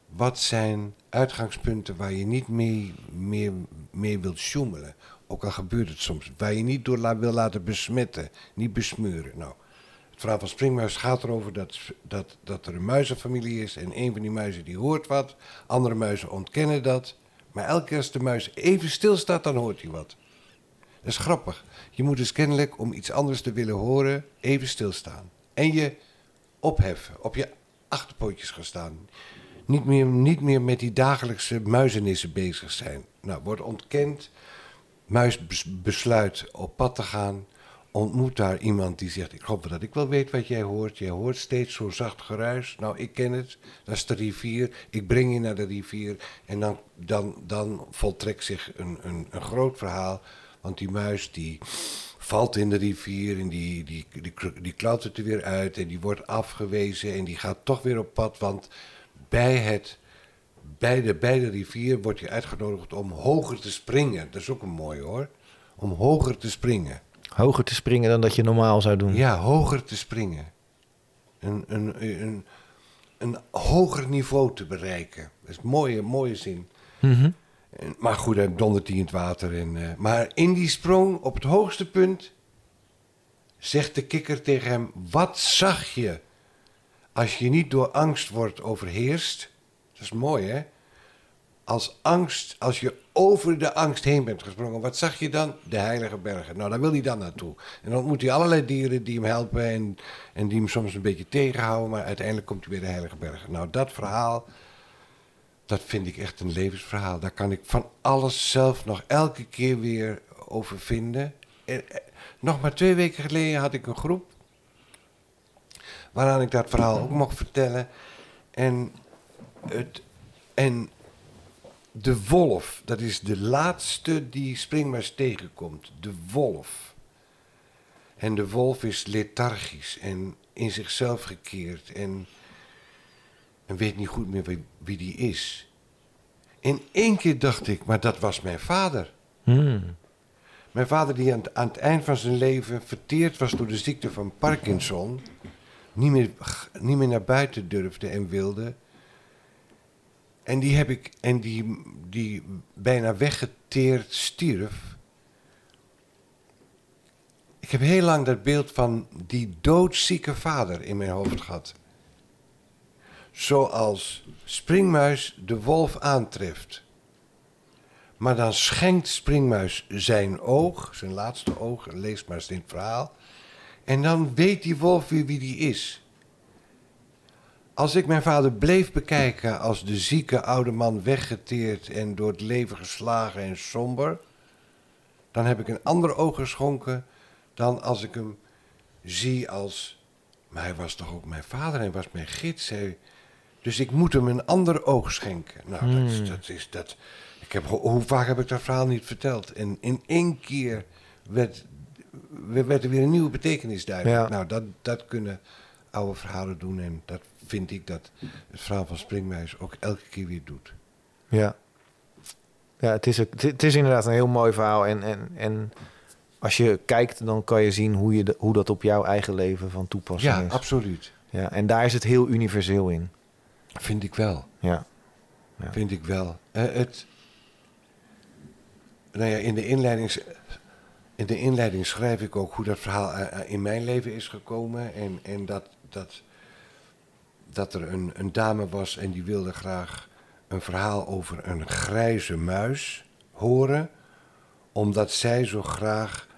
wat zijn uitgangspunten waar je niet mee, meer mee wilt sjoemelen? Ook al gebeurt het soms. Waar je niet door la, wil laten besmetten, niet besmeuren. Nou, het verhaal van Springmuis gaat erover dat, dat, dat er een muizenfamilie is. En een van die muizen die hoort wat. Andere muizen ontkennen dat. Maar elke keer als de muis even stilstaat, dan hoort hij wat. Dat is grappig. Je moet dus kennelijk, om iets anders te willen horen, even stilstaan. En je opheffen, op je achterpootjes gaan staan. Niet meer, niet meer met die dagelijkse muizenissen bezig zijn. Nou, wordt ontkend. Muis besluit op pad te gaan. Ontmoet daar iemand die zegt: Ik hoop dat ik wel weet wat jij hoort. Jij hoort steeds zo zacht geruis. Nou, ik ken het. Dat is de rivier. Ik breng je naar de rivier. En dan, dan, dan voltrekt zich een, een, een groot verhaal. Want die muis die valt in de rivier en die, die, die, die klautert er weer uit en die wordt afgewezen en die gaat toch weer op pad. Want bij, het, bij, de, bij de rivier wordt je uitgenodigd om hoger te springen. Dat is ook een mooi hoor. Om hoger te springen. Hoger te springen dan dat je normaal zou doen? Ja, hoger te springen. Een, een, een, een hoger niveau te bereiken. Dat is een mooie, mooie zin. Mhm. En- Maar goed, dan dondert hij in het water. En, eh, maar in die sprong, op het hoogste punt, zegt de kikker tegen hem: Wat zag je als je niet door angst wordt overheerst? Dat is mooi, hè? Als angst, als je over de angst heen bent gesprongen, wat zag je dan? De Heilige Bergen. Nou, daar wil hij dan naartoe. En dan ontmoet hij allerlei dieren die hem helpen en, en die hem soms een beetje tegenhouden, maar uiteindelijk komt hij bij de Heilige Bergen. Nou, dat verhaal, dat vind ik echt een levensverhaal. Daar kan ik van alles zelf nog elke keer weer over vinden. En, eh, nog maar twee weken geleden had ik een groep waaraan ik dat verhaal ook mocht vertellen. En, het, en de wolf, dat is de laatste die Springmars tegenkomt. De wolf. En de wolf is lethargisch en in zichzelf gekeerd en, en weet niet goed meer wie, wie die is. In één keer dacht ik, maar dat was mijn vader. Hmm. Mijn vader die aan het, aan het eind van zijn leven verteerd was door de ziekte van Parkinson. Niet meer, niet meer naar buiten durfde en wilde. En die heb ik, en die, die bijna weggeteerd stierf. Ik heb heel lang dat beeld van die doodzieke vader in mijn hoofd gehad. Zoals Springmuis de wolf aantreft. Maar dan schenkt Springmuis zijn oog, zijn laatste oog, lees maar eens het verhaal. En dan weet die wolf weer wie die is. Als ik mijn vader bleef bekijken als de zieke oude man weggeteerd en door het leven geslagen en somber, dan heb ik een ander oog geschonken dan als ik hem zie als. Maar hij was toch ook mijn vader, hij was mijn gids. Hij, dus ik moet hem een ander oog schenken. Nou, dat, is, dat is dat. Ik heb, ho- hoe vaak heb ik dat verhaal niet verteld? En in één keer werd, werd er weer een nieuwe betekenis duidelijk. Ja. Nou, dat, dat kunnen oude verhalen doen. En dat vind ik dat het verhaal van Springmeis ook elke keer weer doet. Ja. Ja, het is, ook- het, is inderdaad een heel mooi verhaal. En, en, en als je kijkt, dan kan je zien hoe, je de, hoe dat op jouw eigen leven van toepassing Ja, is. absoluut. Ja, en daar is het heel universeel in. Vind ik wel. Ja. Ja. Vind ik wel. Eh, het, nou ja, in de, inleiding, in de inleiding schrijf ik ook hoe dat verhaal eh, eh, in mijn leven is gekomen. En, en dat, dat, dat er een, een dame was en die wilde graag een verhaal over een grijze muis horen. Omdat zij zo graag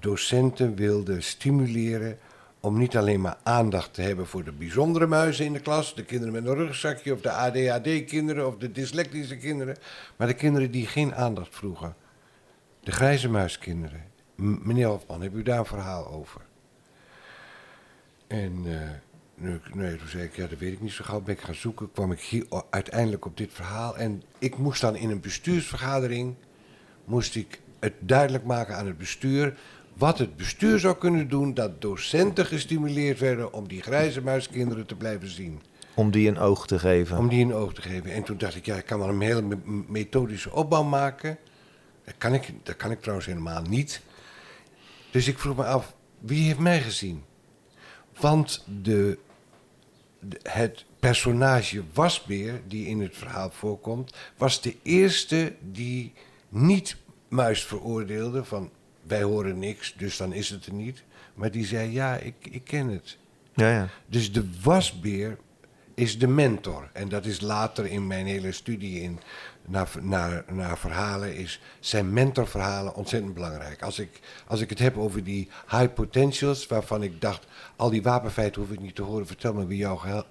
docenten wilde stimuleren om niet alleen maar aandacht te hebben voor de bijzondere muizen in de klas, de kinderen met een rugzakje of de ADHD-kinderen of de dyslectische kinderen, maar de kinderen die geen aandacht vroegen. De grijze muiskinderen. Meneer Hofman, heb u daar een verhaal over? En eh, nu, nee, toen zei ik, ja, dat weet ik niet zo gauw. Ben ik gaan zoeken, kwam ik hier uiteindelijk op dit verhaal. En ik moest dan in een bestuursvergadering... moest ik het duidelijk maken aan het bestuur... wat het bestuur zou kunnen doen... dat docenten gestimuleerd werden om die grijze muiskinderen te blijven zien. Om die een oog te geven. Om die een oog te geven. En toen dacht ik, ja, ik kan wel een hele me- methodische opbouw maken. Dat kan, ik, dat kan ik trouwens helemaal niet. Dus ik vroeg me af, wie heeft mij gezien? Want de, de- het personage Wasbeer, die in het verhaal voorkomt... was de eerste die niet muis veroordeelde van... wij horen niks, dus dan is het er niet. Maar die zei, ja, ik, ik ken het. Ja, ja. Dus de wasbeer is de mentor. En dat is later in mijn hele studie in, naar, naar, naar verhalen, is, zijn mentorverhalen ontzettend belangrijk. Als ik, als ik het heb over die high potentials, waarvan ik dacht, al die wapenfeiten hoef ik niet te horen, vertel me wie jou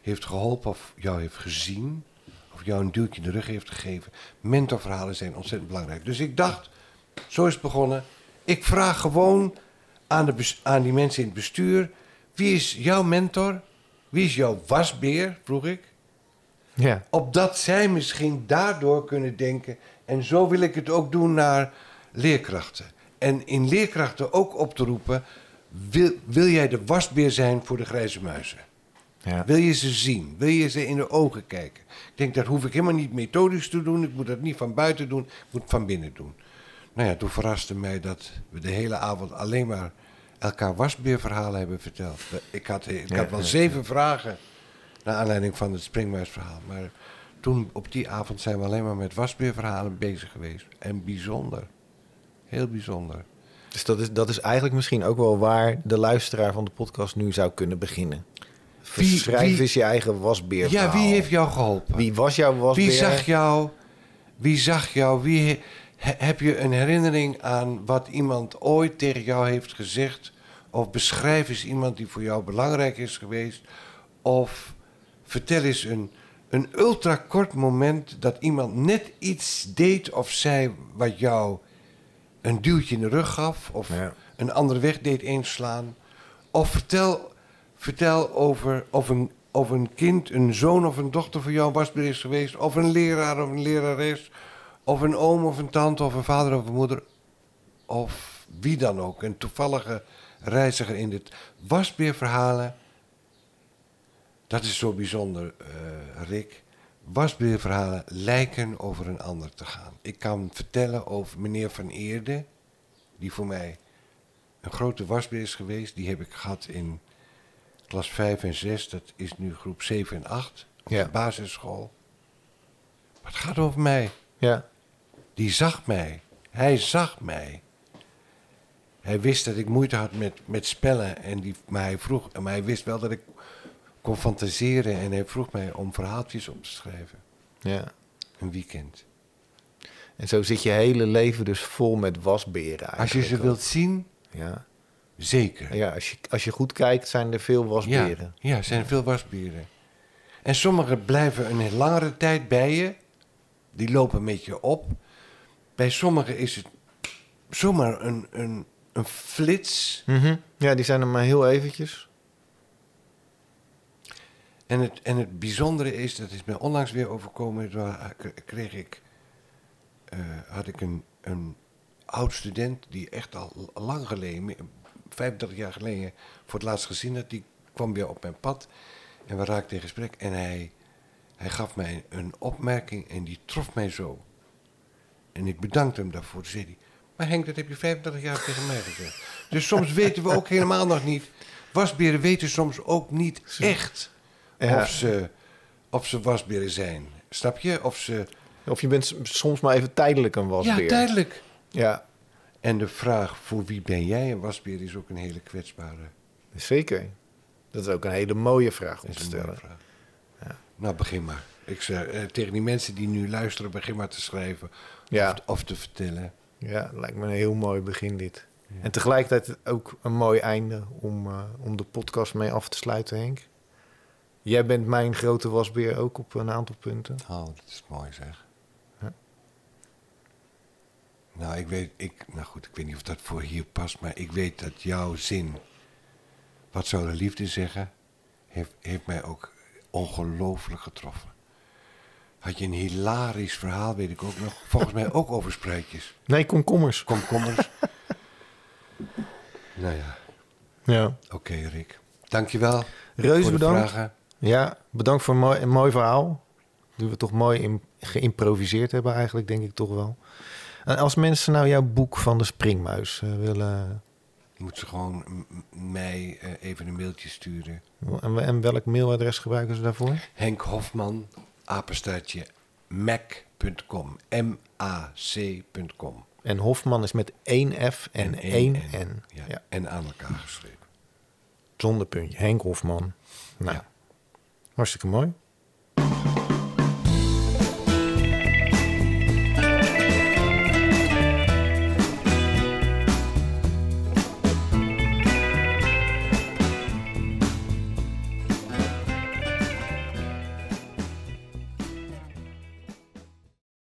heeft geholpen of jou heeft gezien, of jou een duwtje in de rug heeft gegeven. Mentorverhalen zijn ontzettend belangrijk. Dus ik dacht, zo is het begonnen. Ik vraag gewoon aan, de aan die mensen in het bestuur: wie is jouw mentor? Wie is jouw wasbeer? vroeg ik. Ja. Opdat zij misschien daardoor kunnen denken. En zo wil ik het ook doen naar leerkrachten. En in leerkrachten ook op te roepen: wil, wil jij de wasbeer zijn voor de grijze muizen? ja. Wil je ze zien? Wil je ze in de ogen kijken? Ik denk, dat hoef ik helemaal niet methodisch te doen. Ik moet dat niet van buiten doen. Ik moet het van binnen doen. Nou ja, toen verraste mij dat we de hele avond alleen maar elkaar wasbeerverhalen hebben verteld. Ik had, ik had wel zeven vragen naar aanleiding van het springmuisverhaal. Maar toen op die avond zijn we alleen maar met wasbeerverhalen bezig geweest. En bijzonder. Heel bijzonder. Dus dat is, dat is eigenlijk misschien ook wel waar de luisteraar van de podcast nu zou kunnen beginnen. Wie- Schrijf wie- eens je eigen wasbeer. Ja, wie heeft jou geholpen? Wie was jouw wasbeer? Wie zag jou? Wie zag jou? Wie he- heb je een herinnering aan wat iemand ooit tegen jou heeft gezegd? Of beschrijf eens iemand die voor jou belangrijk is geweest? Of vertel eens een, een ultrakort moment dat iemand net iets deed of zei wat jou een duwtje in de rug gaf of Ja. een andere weg deed inslaan. Of vertel, vertel over of een, of een kind, een zoon of een dochter van jou wasbeer is geweest. Of een leraar of een lerares. Of een oom of een tante of een vader of een moeder. Of wie dan ook. Een toevallige reiziger in dit wasbeerverhalen. Dat is zo bijzonder, eh, Rick. Wasbeerverhalen lijken over een ander te gaan. Ik kan vertellen over meneer Van Eerde, die voor mij een grote wasbeer is geweest. Die heb ik gehad in klas 5 en 6. Dat is nu groep 7 en 8 op Ja. de basisschool. Maar het gaat over mij. Ja. Die zag mij. Hij zag mij. Hij wist dat ik moeite had met, met spellen. En die, maar, hij vroeg, maar hij wist wel dat ik kon fantaseren. En hij vroeg mij om verhaaltjes op te schrijven. ja. Een weekend. En zo zit je hele leven dus vol met wasberen Als je ze wilt zien. Ja. zeker. Ja, als je, als je goed kijkt zijn er veel wasberen. Ja, ja, er zijn veel wasberen. En sommige blijven een langere tijd bij je. Die lopen met je op. Bij sommigen is het zomaar een, een, een flits. Mhm. Ja, die zijn er maar heel eventjes. En het, en het bijzondere is, dat is mij onlangs weer overkomen. Toen kreeg ik, eh, had ik een, een oud student die echt al lang geleden, 35 jaar geleden, voor het laatst gezien had. Die kwam weer op mijn pad en we raakten in gesprek. En hij, hij gaf mij een opmerking en die trof mij zo. En ik bedankte hem daarvoor. Toen zei hij, maar Henk, dat heb je 35 jaar tegen mij gezegd. Dus soms weten we ook helemaal nog niet. Wasberen weten soms ook niet echt Ja. of, ze, of ze wasberen zijn. Snap je? Of ze... Of je bent soms maar even tijdelijk een wasbeer. Ja, tijdelijk. Ja, En de vraag, voor wie ben jij een wasbeer, is ook een hele kwetsbare zeker. Dat is ook een hele mooie vraag om te stellen. vraag. Nou, begin maar. Ik zeg, eh, tegen die mensen die nu luisteren, begin maar te schrijven Ja. of, of te vertellen. Ja, lijkt me een heel mooi begin dit. En tegelijkertijd ook een mooi einde om, eh, om de podcast mee af te sluiten, Henk. Jij bent mijn grote wasbeer ook op een aantal punten. Oh, dat is mooi zeg. Ja. Nou, ik weet, ik, nou goed, ik weet niet of dat voor hier past, maar ik weet dat jouw zin, wat zou de liefde zeggen, heeft, heeft mij ook ongelooflijk getroffen. Had je een hilarisch verhaal, weet ik ook nog, volgens mij ook over spruitjes. Nee, komkommers. Komkommers. nou ja, Ja. oké Rick. Dankjewel Reuze voor de bedankt. vragen. Ja, bedankt voor een mooi, een mooi verhaal. Die we toch mooi in, geïmproviseerd hebben eigenlijk, denk ik toch wel. En als mensen nou jouw boek van de springmuis eh, willen... Moet ze gewoon mij eh, even een mailtje sturen. En, en welk mailadres gebruiken ze daarvoor? Henk Hofman, apenstaartje, mac.com. M-A-C.com. En Hofman is met één F en één N. Ja, Ja. En aan elkaar geschreven. Zonder puntje. Henk Hofman. Nou, Ja. Hartstikke mooi.